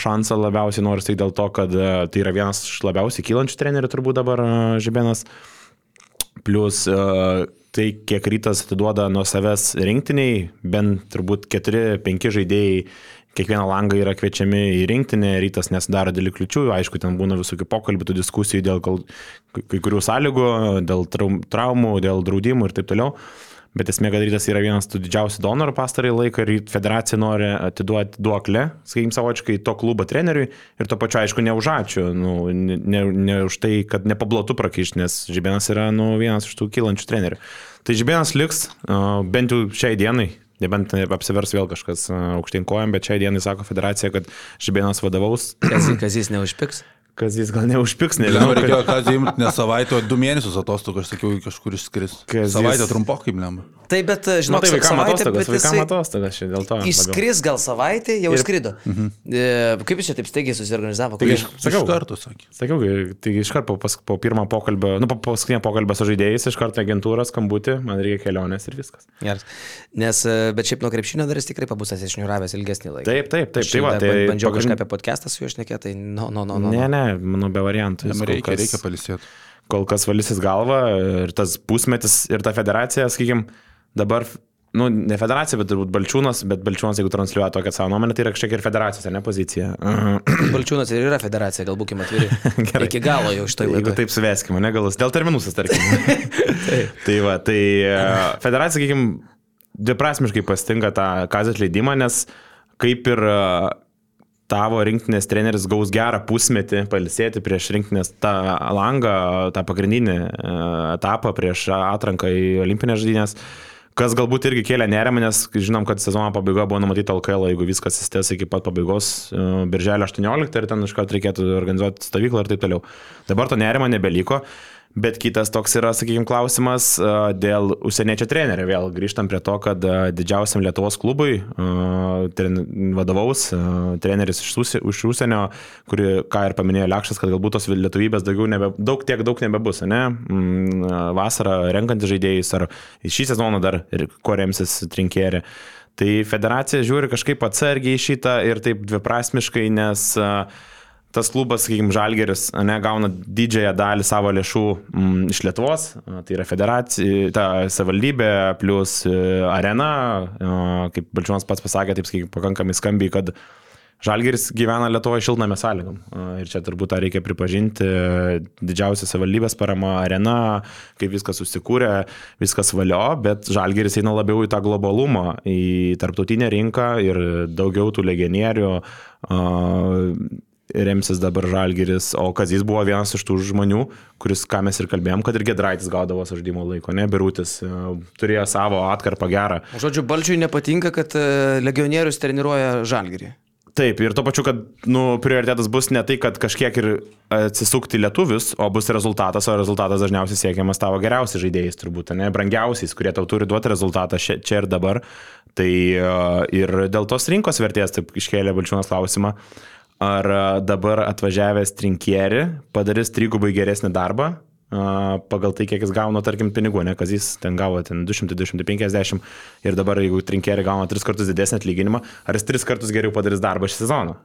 Šansą labiausiai nori steigti dėl to, kad e, tai yra vienas iš labiausiai kylančių trenerių turbūt dabar Žibėnas. Plus a, tai, kiek rytas atiduoda nuo savęs rinktiniai, bent turbūt 4-5 žaidėjai kiekvieną langą yra kviečiami į rinktinę, rytas nesidaro dėl kliučių, aišku, ten būna visokių pokalbių, tų diskusijų dėl kai kurių sąlygų, dėl traum- traumų, dėl draudimų ir taip toliau. Bet esmė, kad rytas yra vienas tų didžiausių donorų pastarąjį laiką ir federacija nori atiduoti duoklę, sakykime, savočiai to klubo treneriui ir to pačiu, aišku, ne už ačiū, nu, ne, ne, už tai, kad nepablotų prakišti, nes Žibėnas yra nu, vienas iš tų kylančių trenerių. Tai Žibėnas liks bent jau šiai dienai, nebent apsivers vėl kažkas uh, aukštyn kojam, bet šiai dienai sako federacija, kad Žibėnas vadovaus, kazys neužpiks. Kas jis gal neužpiks, Žinau, nežinau. reikėjo ką imti ne savaitę, o du mėnesius atostogų, aš sakiau, kažkur išskris. Kazys- Savaitę trumpokai, lemba. Tai bet, Na žinok, tai vaikam savaitę, atostogas, vaikam atostogas čia dėl to. Išskris gal savaitę, jau Ir- skrido. Mhm. Kaip jis čia taip staigiai susiorganizavo? Taigi, Iš Sakau. karto sakė. Sakiau, tai iš karto po, pas- po pirmo pokalbio, nu, po paskutinio pokalbio su žaidėjais, iš karto agentūros skambutį, man reikia kelionės ir viskas. Geras. Nes, e, bet šiaip nuo krepšinio dar jis tikrai pabūstas išniuravęs ilgesnį laiką. Taip, taip, taip, Aš tai va, dar tai bandžiau pagrind- kažką apie podcastą su juo šnekėti, tai no, no, no, no. Ne, ne, manau, be variantų. Jam kol reikia, kas- reikia palisėti. Kol kas valysis galva ir tas pusmetis ir ta federacija, sakykim, dabar, nu, ne federacija, bet turbūt Balčiūnas, bet Balčiūnas, jeigu transliuoja tokią savo nuomonę, tai yra kažkiek ir federacijos, ne pozicija. <clears throat> Balčiūnas ir yra federacija, gal būkime atviri. <laughs> Gerai. Iki galo jau šitoj Jeigu laidai. taip suveskime, ne galus, dėl terminų sustarkime. <laughs> tai va, tai e, federacija, sakykime, dviprasmiškai pastinga tą kazės leidimą, nes kaip ir e, tavo rinktinės treneris gaus gerą pusmetį palisėti prieš rinktinės tą langą, tą pagrindinį e, etapą prieš atranką į olimpinės žaidynės. Kas galbūt irgi kėlė nerimą, nes žinom, kad sezono pabaiga buvo numatyta LKL, jeigu viskas įstės iki pat pabaigos e, birželio 18 ir ten iš karto reikėtų organizuoti stovyklą ir taip toliau. Dabar to nerimo nebeliko. Bet kitas toks yra, sakykime, klausimas dėl užsieniečio trenerio. Vėl grįžtam prie to, kad didžiausiam Lietuvos klubui e, vadovaus treneris iš, iš užsienio, kuri, ką ir paminėjo Lekšas, kad galbūt tos lietuvybės daugiau nebe, daug, tiek daug nebebus, ne? Mm, vasarą renkantys žaidėjus ar šį sezoną dar kuo remsis trinkėri. Tai federacija žiūri kažkaip atsargiai šitą ir taip dviprasmiškai, nes uh, tas klubas, sakykime, Žalgeris, ne, gauna didžiąją dalį savo lėšų m, mm, iš Lietuvos, tai yra federacija, ta savivaldybė plus e, arena, kaip Balčiūnas pats pasakė, taip sakykime, pakankamai skambiai, kad Žalgeris gyvena Lietuvoje šiltname sąlygom. Ir čia turbūt tą reikia pripažinti. Didžiausia savivaldybės parama arena, kaip viskas susikūrė, viskas valio, bet Žalgeris eina labiau į tą globalumą, į tarptautinę rinką ir daugiau tų legionierių remsis dabar Žalgeris, o Kazys buvo vienas iš tų žmonių, kuris, ką mes ir kalbėjom, kad ir Gedraitis gaudavo žaidimo laiko, ne, Birutis e, turėjo savo atkarpą gerą. Žodžiu, Balčiui nepatinka, kad e, legionierius treniruoja Žalgerį. Taip, ir to pačiu, kad nu, prioritetas bus ne tai, kad kažkiek ir atsisukti lietuvius, o bus rezultatas, o rezultatas dažniausiai siekiamas tavo geriausiais žaidėjais, turbūt, ne, brangiausiais, kurie tau turi duoti rezultatą čia, čia ir dabar. Tai ir dėl tos rinkos vertės, taip iškėlė Balčiūnas klausimą, ar dabar atvažiavęs trinkieri padarys trigubai geresnį darbą pagal tai, kiek jis gauna, tarkim, pinigų, ne, kas jis ten gavo ten 200-250 ir dabar, jeigu trinkeri gauna tris kartus didesnį atlyginimą, ar jis tris kartus geriau padarys darbą šį sezoną?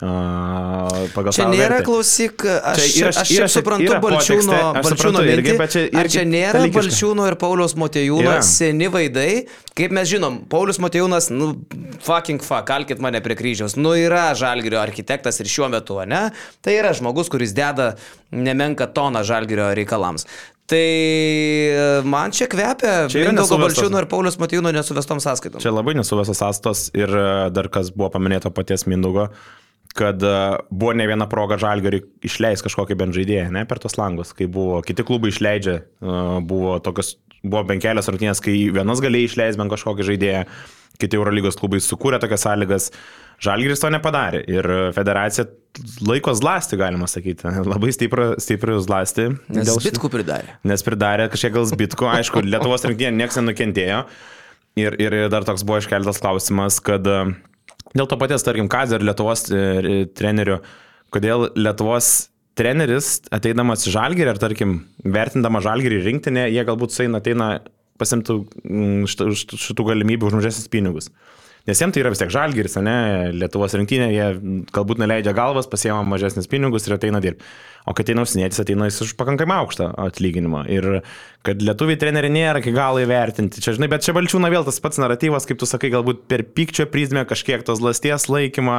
Pagal čia nėra vertę. klausyk, aš, čia yra, aš yra, suprantu yra Balčiūno, Balčiūno irgi, bet čia, irgi ar čia nėra dalykiška. Balčiūno ir Paulius Motejūno seni vaidai, kaip mes žinom, Paulius Motejūnas, nu, fucking fuck, kalkit mane prie kryžiaus, nu yra žalgerio architektas ir šiuo metu, ne? Tai yra žmogus, kuris deda nemenka toną žalgerio reikalams. Tai e, man čia kvepia Mindaugo Balčiūno ir Paulius Matijūno nesuvestom sąskaitom. Čia labai nesuvestos sąskaitos ir e, dar kas buvo paminėta paties Mindaugo, kad e, buvo ne viena proga žalgariui išleis kažkokį bent žaidėją, ne, per tos langus, kai buvo, kiti klubai išleidžia, e, buvo tokios, buvo bent kelias rungtynės, kai vienas galėjo išleisti bent kažkokį žaidėją, kiti Eurolygos klubai sukūrė tokias sąlygas, žalgiris to nepadarė ir federacija laiko zlasti, galima sakyti, <laughs> labai stiprų, stiprų zlasti. Nes dėl zbitkų pridarė. Nes pridarė kažkiek gal zbitkų, aišku, <laughs> Lietuvos rinktinė niekas nenukentėjo. Ir, ir dar toks buvo iškeltas klausimas, kad uh, Dėl to paties, tarkim, Kazio ir Lietuvos e, trenerių, kodėl Lietuvos treneris ateidamas į žalgerį, ar tarkim, vertindama žalgerį rinktinę, jie galbūt sueina, ateina pasimtų mm, šitų galimybių už mažesnis pinigus. Nes jiems tai yra vis tiek žalgeris, ne, Lietuvos rinktinė, jie galbūt neleidžia galvas, pasiema mažesnis pinigus ir ateina dirbti. O kad ateina užsienietis, ateina jis už pakankamai aukštą atlyginimą. Ir kad lietuviai treneriai nėra iki galo įvertinti. Čia, žinai, bet čia balčiūna vėl tas pats naratyvas, kaip tu sakai, galbūt per pykčio prizmę kažkiek tos lasties laikymą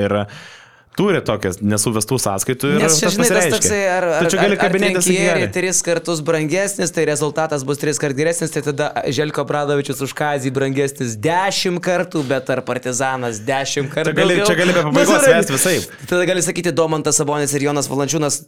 ir turi tokias nesuvestų sąskaitų. Nes čia, žinai, tas toksai, ar, ar, tai ar, ar trinkierį tris kartus brangesnis, tai rezultatas bus tris kartus geresnis, tai tada Želko Pradovičius už Kazį brangesnis dešimt kartų, bet ar Partizanas dešimt kartų. Čia gali, čia gali be pabaigos vesti visai. Tada gali sakyti Domantas Sabonis ir Jonas Valančiūnas,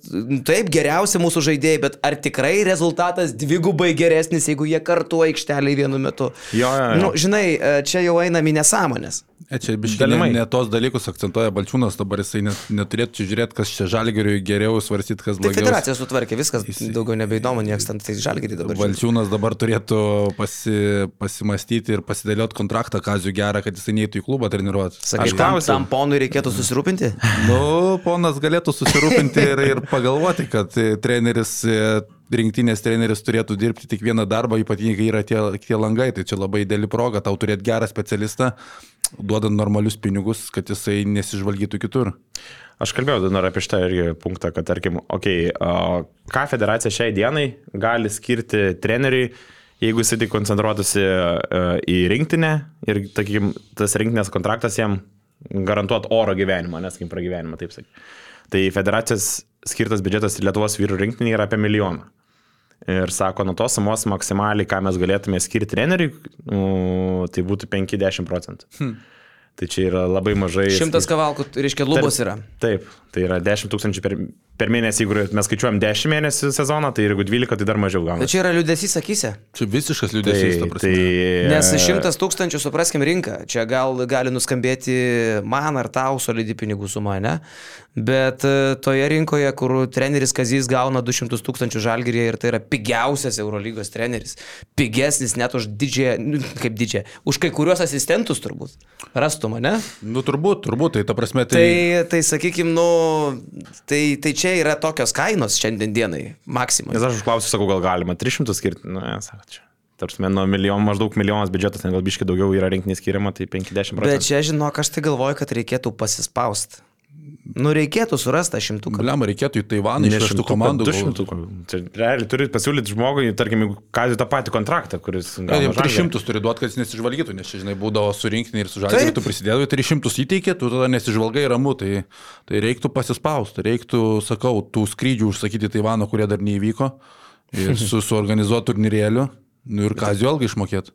taip, geriausi mūsų žaidėjai, bet ar tikrai rezultatas dvigubai geresnis, jeigu jie kartu aikštelį vienu metu? Jo, jo, jo. Nu, žinai, čia jau einami nesąmonės. E, čia biškalimai. Ne, ne tos dalykus akcentuoja Balčiūnas, dabar jisai net, neturėtų čia žiūrėti, kas čia žalgeriui geriau svarstyti, kas blogiau. Tai federacija sutvarkė, viskas jis, daugiau nebeįdomu, niekas ten tai žalgerį dabar. Balčiūnas dabar turėtų pasi, pasimastyti ir pasidėlioti kontraktą Kaziu gerą, kad jisai neįtų į klubą treniruoti. Sakai, tam, tam ponui reikėtų susirūpinti? nu, ponas galėtų susirūpinti ir, ir pagalvoti, kad treneris rinktinės treneris turėtų dirbti tik vieną darbą, ypatingai kai yra tie, tie langai, tai čia labai dėlį proga tau turėti gerą specialistą, duodant normalius pinigus, kad jisai nesižvalgytų kitur. Aš kalbėjau dar apie šitą irgi punktą, kad tarkim, okei, okay, ką federacija šiai dienai gali skirti treneriui, jeigu jisai tik koncentruotųsi į rinktinę ir, takim, tas rinktinės kontraktas jam garantuot oro gyvenimą, nes kaip pragyvenimą, taip sakyti. Tai federacijos skirtas biudžetas Lietuvos vyrų rinktinė yra apie milijoną. Ir sako, nuo tos sumos maksimaliai, ką mes galėtume skirti treneriui, tai būtų 5-10 procentų. Hmm. Tai čia yra labai mažai. Šimtas kavalkų, reiškia, lubos yra. Taip, tai yra 10 tūkstančių per, per mėnesį, jeigu mes skaičiuojam 10 mėnesių sezoną, tai jeigu 12, tai dar mažiau Bet gaunasi. čia yra liūdėsys akise. Čia visiškas liūdėsys, ta Tai, tai, Nes šimtas tūkstančių, supraskim, rinką. Čia gal gali nuskambėti man ar tau solidi pinigų suma, ne? Bet e, toje rinkoje, kur treneris Kazys gauna 200 tūkstančių žalgyrėje ir tai yra pigiausias Eurolygos treneris, pigesnis net už didžiąją, nu, kaip didžiąją, už kai kuriuos asistentus turbūt. Rastum, ne? Nu, turbūt, turbūt, tai ta prasme, tai... Tai, tai sakykime, nu, tai, tai čia yra tokios kainos šiandien dienai, maksimum. Nes aš užklausiu, sakau, gal galima 300 skirti, nu, ne, sako, čia. Tarsi, nuo milijono, maždaug milijonas biudžetas, ten gal biškai daugiau yra rinkinį skiriama, tai 50 procentų. Bet čia, žinok, aš tai galvoju, kad reikėtų pasispausti. Nu, reikėtų surasti tą šimtuką. Bliam, reikėtų į Taivaną išvežtų komandų. Du. Čia realiai turi pasiūlyti žmogui, tarkim, kazį tą patį kontraktą, kuris... Gauna jam Žalgirį. 300 turi duoti, kad jis nesižvalgytų, nes žinai, būdavo surinkti ir ir tu prisidėdavai 300 įteikė, tu tada nesižvalgai ramu, tai, tai reiktų pasispausti, reiktų, sakau, tų skrydžių užsakyti į Taivaną, kurie dar neįvyko, ir su, suorganizuoti turnyrėliu, nu ir kazio algą išmokėti.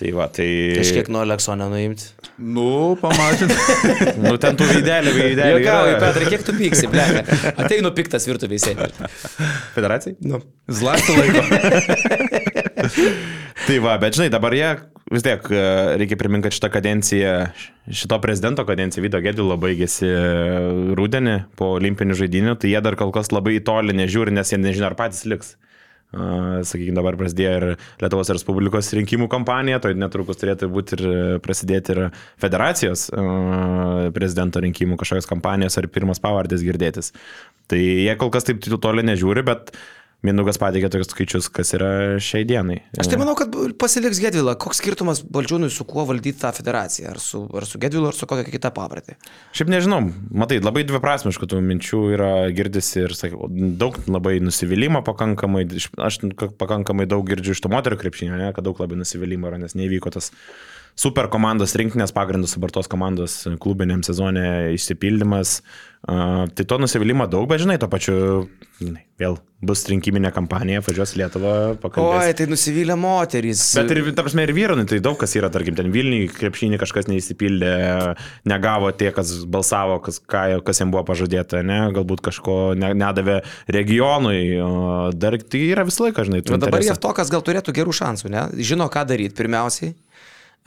Tai va, tai... Kažkiek nuo Aleksono nuimti. Nu, pamatyt. <laughs> Nu, ten tų veidelių, veidelių. Jokauju. Petrai, kiek tu pyksi, ble. Ateinu piktas virtuviai sėdėti. Federacijai? Nu. Zlastį laiko. Tai va, bet žinai, dabar jie vis tiek e, reikia priminti, kad šita kadencija, šito prezidento kadencija Vido Gedvilo baigėsi e, rudenį po olimpinių žaidinių, tai jie dar kol kas labai į tolį nežiūri, nes jie nežino, ar patys liks. Uh, Sakykime, dabar prasidėjo ir Lietuvos Respublikos rinkimų kampanija, tai netrukus turėtų būti ir prasidėti ir federacijos uh, prezidento rinkimų kažkokios kampanijos ar pirmas pavardės girdėtis. Tai jie kol kas taip toli nežiūri, bet Minugas pateikė tokius skaičius, kas yra šiai dienai. Aš tai manau, kad pasiliks Gedvila. Koks skirtumas Valdžiūnui su kuo valdyti tą federaciją? Ar su, ar su Gedvilu, ar su kokia kita pavardė? Šiaip nežinau, matai, labai dviprasmiškų tų minčių yra girdisi ir sakiau, daug labai nusivylimą pakankamai, aš pakankamai daug girdžiu iš to moterų krepšinio, ne, kad daug labai nusivylimą yra, nes neįvyko tas super komandos rinkinės pagrindus subartos komandos klubiniam sezone išsipildymas. Uh, tai to nusivylimo daug, bet žinai, to pačiu, žinai, vėl bus rinkiminė kampanija, važiuos Lietuvą, pakalbės. Oi, tai nusivylę moterys. Bet ir, ta prasme, ir vyrai, nu, tai daug kas yra, tarkim, ten Vilniui krepšinį kažkas neįsipildė, negavo tie, kas balsavo, kas, ką, kas jam buvo pažadėta, ne, galbūt kažko ne, nedavė regionui, dar tai yra visą laiką, žinai, tu. Bet dabar Jeftokas gal turėtų gerų šansų, ne? Žino, ką daryti pirmiausiai.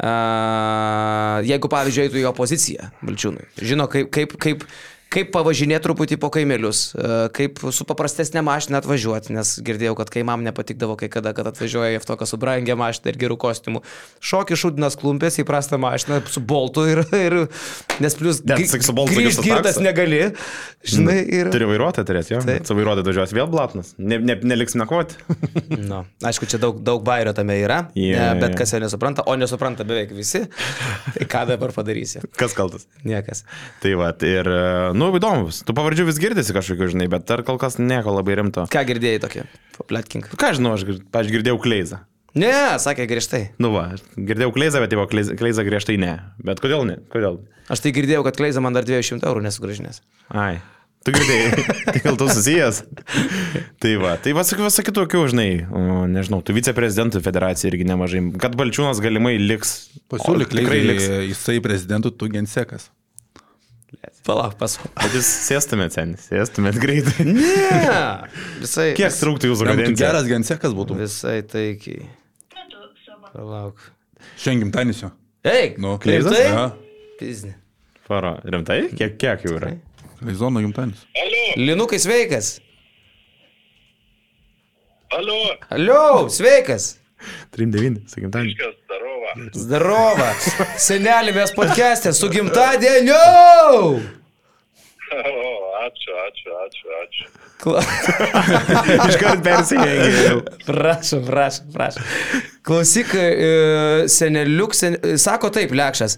Jeigu, pavyzdžiui, eitų į opoziciją Balčiūnui. Žino, kaip, kaip, kaip, kaip pavažinėti truputį po kaimelius, uh, kaip su paprastesnė mašina atvažiuoti, nes girdėjau, kad kaimam nepatikdavo kai kada, kad atvažiuoja Jeftokas su brangia mašina ir gerų kostiumų. Šokį šūdinas klumpės į prastą mašiną su boltu ir... ir nes plus... Net, gri- sakyk, su boltu grįžt tokiu girtas taksą. negali. Žinai, ir... Turi vairuotoją turėti, jo. Taip. Su vairuotoju važiuos vėl blatnas. Ne, ne, neliks nakvoti. <laughs> Nu, aišku, čia daug, daug bairio tame yra, yeah. bet jo. kas jo nesupranta, o nesupranta beveik visi, tai ką dabar padarysi? Kas kaltas? Niekas. Tai va, ir, nu, įdomus. Tu pavardžių vis girdisi kažkokiu, žinai, bet dar kol kas nieko labai rimto. Ką girdėjai tokį? Papletkink. Ką žinau, aš, pavyzdžiui, girdėjau kleizą. Ne, sakė griežtai. Nu va, aš girdėjau kleizą, bet jau kleizą, kleizą griežtai ne. Bet kodėl ne? Kodėl? Aš tai girdėjau, kad Kleiza man dar 200 eurų nesugražinės. Ai. Tu girdėjai, <laughs> tai gal tu susijęs. tai va, tai va, sakyk, sakyk tokių, žinai, o, nežinau, tu viceprezidentų federacija irgi nemažai. Kad Balčiūnas galimai liks. Pasiūlyk, tikrai liks. Jisai prezidentų, tu gensekas. Palauk, pas. Bet jūs sėstumėt, senis, sėstumėt greitai. Ne. Visai. Kiek truktų jūsų kadencija? geras gensekas būtų. Visai taikiai. Palauk. Šiandien gimtanisio. Eik, Nu, rimtai? Pizni. Faro, rimtai? Kiek, kiek jau yra? Leizono gimtanis. Linukai sveikas. Alio, Alio, sveikas. 3-9, sakykim, ten. viskas, darova. Zdarova. Senelį mes podcast'e su gimtadieniu. Ačiū, ačiū, ačiū, ačiū. Kla... Iškart persijęs. Prašom, prašom, prašom. Klausyk, seneliuk, sen... sako taip, Lekšas.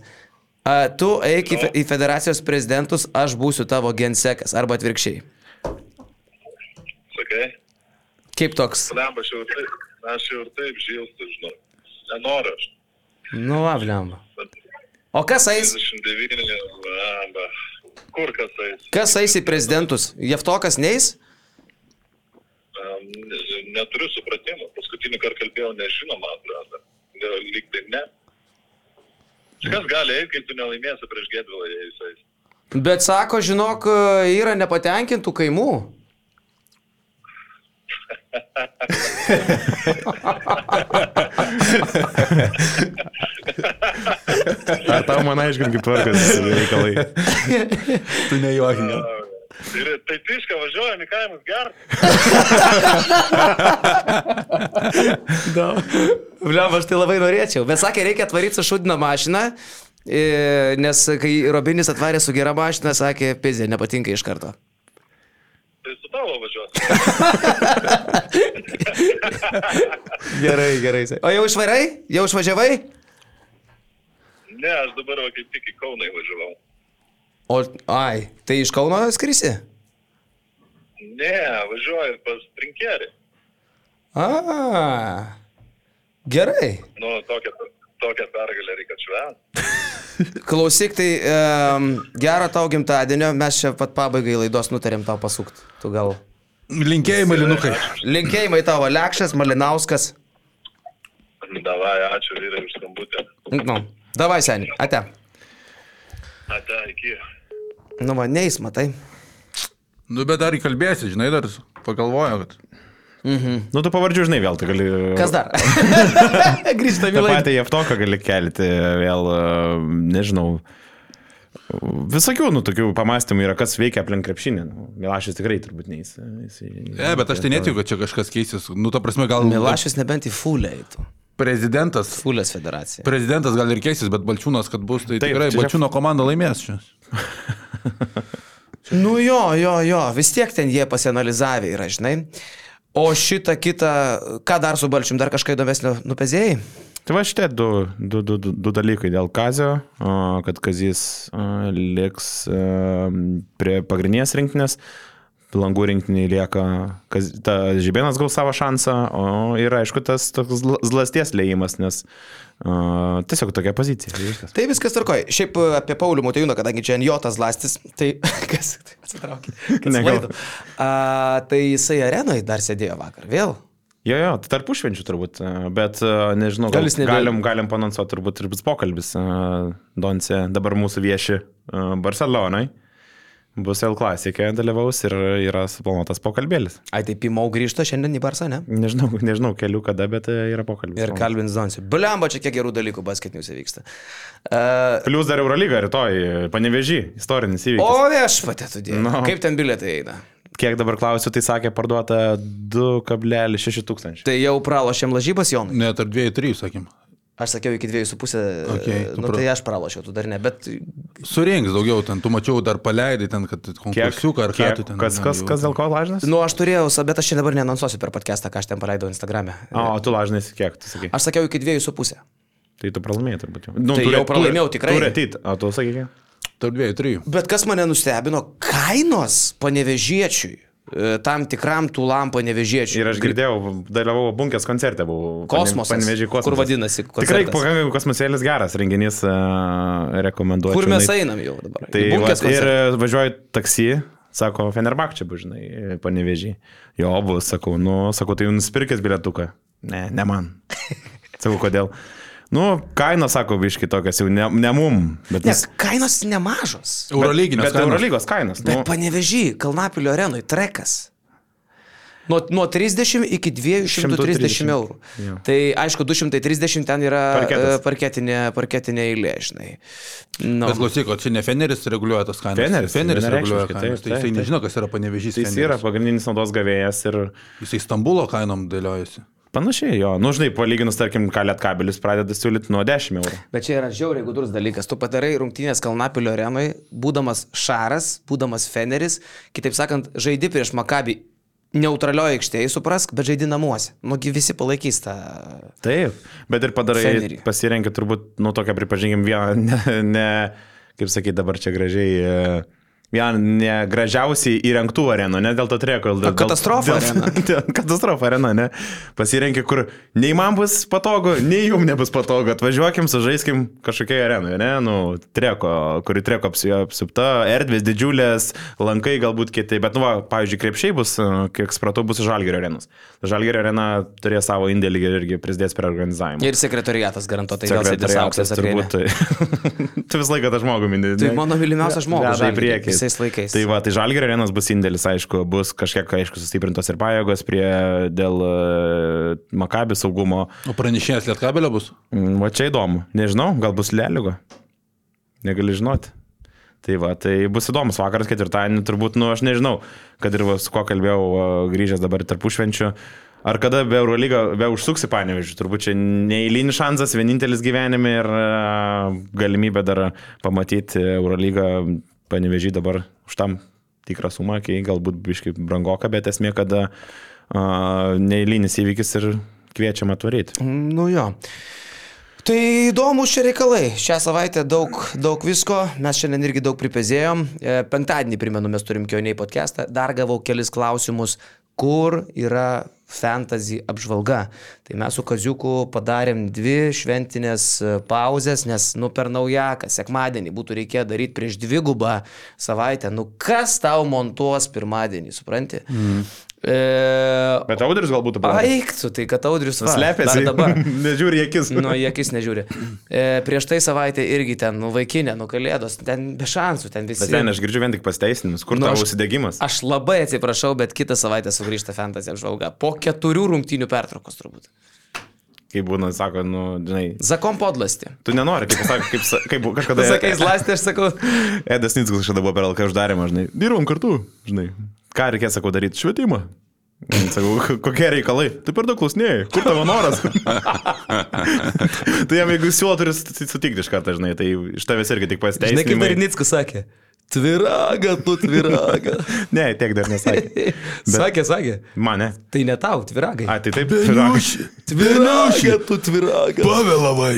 a, Tu eik į, į federacijos prezidentus, aš būsiu tavo gensekas, arba atvirkščiai. Sakai, Kaip toks? lemba, aš jau ir taip, aš jau ir taip žilstu, žinau. Nenoriu aš. Nu, avliamba. O kas eis? 39, lemba. Kur kas eis? Kas eis į prezidentus? Jeftokas neis? Neturiu supratimo. Paskutinį kartą kalbėjau, nežinau, man atrodo. Ne, Lyg tai ne. Kas gali eiti, kai tu nelaimėsi prieš Gedvilą, jei jisai. Bet sako, žinok, yra nepatenkintų kaimų. <laughs> Ar tau man aiškint, kaip tvarkas reikalai? <laughs> Tu nejuokinė. Ir tai tiška važiuojam į kaimus ger. <laughs> Bliam, aš tai labai norėčiau. Bet sakė, reikia atvaryti su šudino mašina, nes kai Robinis atvarė su gera mašina, sakė, pizė, nepatinka iš karto. Tai su tavo važiuosiu. <laughs> Gerai, gerai. O jau išvarai? Jau išvažiavai? Ne, aš dabar va kaip tik į Kauną važiavau. O, ai, tai iš Kauno skrisi? Ne, važiuoju pas Trinkerį. A, gerai. Nu, tokią, tokią pergalę reikia švęsti. <laughs> Klausyk, tai um, gerą tau gimtadienio, mes čia pat pabaigai laidos nutarėm tau pasukti. Tu gal. Linkėjimai, Linukai. Linkėjimai tavo Lekšas, Malinauskas. Davai, ačiū vyrai už skambutę. Nu, davai seniai, ate. Ate, iki. Nu, man neįs, matai. Nu, bet dar įkalbėsi, žinai, dar pagalvoju, kad... Nu, tu pavardžių žinai vėl, tu gali... Kas dar? Grįžtame laidą. patį Jeftoką gali kelti vėl, nežinau. Visokių, nu, tokių pamastymų yra, kas veikia aplink krepšinį. Nu, Milašis tikrai turbūt neįs. Ne, bet aš tai netikiu, kad čia kažkas keisis. Nu, ta prasme, gal... Milašius nebent į fulę eitų. Prezidentas. Fulės federacija. Prezidentas gal ir keisis, bet Balčiūnas, kad bus, tai Taip, tikrai čia- Balčiūno komanda laimės čia. Nu jo, jo, jo, vis tiek ten jie pasianalizavę yra, žinai. O šitą kitą, ką dar su Balčium, dar kažką įdomesnio nupezėjai? Tai va šitie du, du, du, du, du dalykai dėl Kazio, kad Kazis liks o, prie pagrindinės rinktinės, langų rinktiniai lieka, kaz, ta Žibėnas gaus savo šansą, o ir aišku tas toks zla- zlasties lėjimas, nes o, tiesiog tokia pozicija. viskas. Tai viskas tvarkoj. Šiaip e, apie Paulių Motojūną, kadangi čia Jotas Lastis, tai <laughs> kas atsitraukė? A, tai jisai arenoje dar sėdėjo vakar. Vėl? Jo, jo, tai tarp užšvenčių turbūt, a, bet a, nežinau, Gal galim, galim panonsuoti turbūt ir bus pokalbis. a, Donce dabar mūsų vieši a, Barcelonai. Bus L klasikė dalyvaus ir yra suplanuotas pokalbėlis. Ai, tai Pimau grįžta šiandien į Barsą, ne? Nežinau, <laughs> nežinau kelių kada, bet e, yra pokalbis. Ir kalbins Zonsiu. Bliamba, čia kiek gerų dalykų basketiniuose vyksta. Uh, Plius dar Eurolyga rytoj, panevežį, istorinis įvykis. o viešpatė tu dėai. No. Kaip ten bilietai eina? Kiek dabar klausiu, tai sakė parduota 2,6 tūkstančių. Tai jau pralošėm lažybas, Jonai. Ne, tarp dviejų, trijų, sakym. Aš sakiau iki dviejų su pusė. Okei, tu nu, pra- tai aš pralošiau, tu dar ne. Bet Surinks daugiau ten, tu mačiau dar paleidai ten, kad konkursiuką ar ką tu ten. kas, kas, kas dėl ko lažinas? Nu, aš turėjau, bet aš čia dabar nenonsuosiu per podcastą, ką aš ten paleidau Instagram'e. O, tu lažinais kiek, tu sakai. Aš sakiau iki dviejų su pusė. Tai tu pralaimėjai turbūt jau. Nu, Tai jau pralaimėjau tikrai. Turi ateit, o tu sakai kiek? Tarp dviejų, trijų. Bet kas mane nustebino, kainos panevežiečiui, e, tam tikram tūlam panevežiečiui. Ir aš girdėjau, dalyvavau bunkės koncerte, buvau. Kosmosas. Panevežį kosmosas. Kur vadinasi Tikrai koncertas? pakankamai kosmosėlis geras renginys, uh, rekomenduoju. Kur mes einam jau dabar? Tai va, ir e, važiuoju taksi, sako, Fenerbak čia žinai, panevežį. Jo, bus, sakau, nu, sakau, tai nusipirkęs bilietuką. Ne, ne man. <laughs> Sakau, kodėl. Nu, kaina, sako, biški tokias jau ne, ne mum, bet Nes kainos nemažos. Eurolyginės. Bet kainos. Eurolygos kainos. Bet Nu, panevežį, Kalnapilio arenui, trekas. Nuo, nuo 30 iki 230 130 eurų. Jo. Tai aišku, 230 ten yra Parketas. e, parketinė, parketinė eilė, žinai. Nu. Bet klausyk, o čia ne Feneris reguliuoja tas kainas. Feneris, Feneris reguliuoja taip, kainas. Tai taip, jisai taip. nežino, kas yra panevežys. tai jis yra pagrindinis naudos gavėjas ir Jisai Stambulo kainom dėliojasi. Panašiai, jo. Nu, žinai, palyginus, tarkim, ką lietkabelis pradeda siūlyti nuo 10 eurų. Bet čia yra žiauriai gudrus dalykas. Tu padarai rungtynės Kalnapilio arenui, būdamas Šaras, būdamas Feneris, kitaip sakant, žaidi prieš Makabį neutralioje aikštėje, suprask, bet žaidi namuose. Nugi visi palaikys tą. Taip, bet ir padarai, Fenerį. pasirenki turbūt, nu, tokią pripažinkim vieną, <laughs> ne, ne kaip sakyti dabar čia gražiai, e, Vieną negražiausiai įrengtų arenų, ne dėl to treko. Dėl, katastrofa arena. <laughs> dėl- Katastrofa arena, ne. Pasirenki, kur nei man bus patogu, nei jum nebus patogu. Atvažiuokim, sužaiskim kažkokiai arenui, ne. Nu, treko, kuri treko apsi- apsupta, erdvės didžiulės, lankai galbūt kiti. Bet, nu, va, pavyzdžiui, krepšiai bus, e, kiek supratau, bus Žalgerio arenos. Žalgerio arena turės savo indėlį ir irgi prisidės prie organizavimo. Ir sekretoriatas garantuotai vėl sėdės Sekretariatas auksės turbūt. <laughs> tu visą laiką tą žmogų mini. Tai mano mylimiausias žmogus Veda į Priekį. visais laikais. Tai va, tai Žalgerio arenos bus indėlis, aišku, bus kažkiek, aišku, sustiprintos ir pajėgos prie dėl uh, Makabį saugumo. O pranešėjas Lietkabelio bus? Mm, Va čia įdomu. Nežinau, gal bus Leligo. Negali žinoti. Tai va, tai bus įdomus vakaras ketvirtadienį, turbūt, nu, aš nežinau, kad ir va, su kuo kalbėjau grįžęs dabar tarpušvenčiu. Ar kada be Eurolyga, be užsuksi panevežiu, turbūt čia neįlynis šansas, vienintelis gyvenime ir a, galimybė dar pamatyti Eurolygą panevežį dabar už tam tikrą sumą, kai galbūt biškai brangoka, bet esmė, kad a, neįlynis įvykis ir kviečiam atvaryti. Nu jo. Tai įdomus šie reikalai. Šią savaitę daug, daug visko. Mes šiandien irgi daug pripezėjom. E, Penktadienį, primenu, mes turim Kioniai podcastą. Dar gavau kelis klausimus, kur yra fantasy apžvalga. Tai mes su Kaziuku padarėm dvi šventinės e, pauzės, nes, nu, per naujaką, sekmadienį būtų reikėję daryti prieš dvi gubą savaitę. Nu, kas tau montuos pirmadienį, supranti? Mm. E, Bet audris galbūt padarė. Aiktų, tai kad audrius Slepiasi. dabar. <laughs> Nežiūri akis. Nu, akis nežiūri. E, prieš tai savaitę irgi ten, nu, vaikinė, nu, kalėdos, ten be šansų, ten visi. Bet ten aš girdžiu vien tik pasteisinimus. Kur Nu, tavo aš- užsidegimas? Aš labai atsiprašau, bet kitą savaitę sugrįžta fantasy apžvalga. Po keturių rungtynių pertraukos turbūt. Kaip būna, sako, nu, žinai, Zakom podlasti. tu nenori, kaip, sako, kaip, kaip <laughs> kažkada... Sakai, zlastė, aš sakau. Edas Nickas kažkada buvo per LK uždarimą, žinai. Dirbam kartu, žinai. Ką reikės, sakau, daryti? Švietimą. <laughs> Sakau, "K- kokie reikalai? Tai per daug klausinėjai. Kur tavo noras? <laughs> tai jam, jeigu siūlo, turi sut- sutikti iš karto, žinai. Tai iš tavęs irgi tik Žinai, kaip dar pasiteisinimai. Nickas sakė. Tviraga, tu tviraga. <laughs> Ne, tiek dar nesakė. Bet... Sakė, sakė. Mane. Tai ne tau, tviragai. A, tai taip. Tviraga, tu tviraga. Pavėlavai.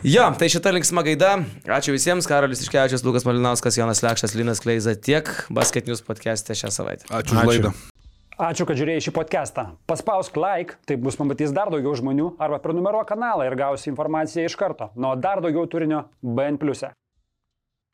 Jo, tai šita linksma gaida. Ačiū visiems. Karolis Iškevičius, Lukas Malinauskas, Jonas Lekšas, Linas Kleiza. Tiek Basket News podcast'e šią savaitę. Ačiū už Ačiū. laidą. Ačiū, kad žiūrėjai šį podcastą. Paspausk like, taip bus pamatys dar daugiau žmonių, arba prenumeruok kanalą ir gausi informaciją iš karto. Nuo dar daugiau turinio BN ⁇. e.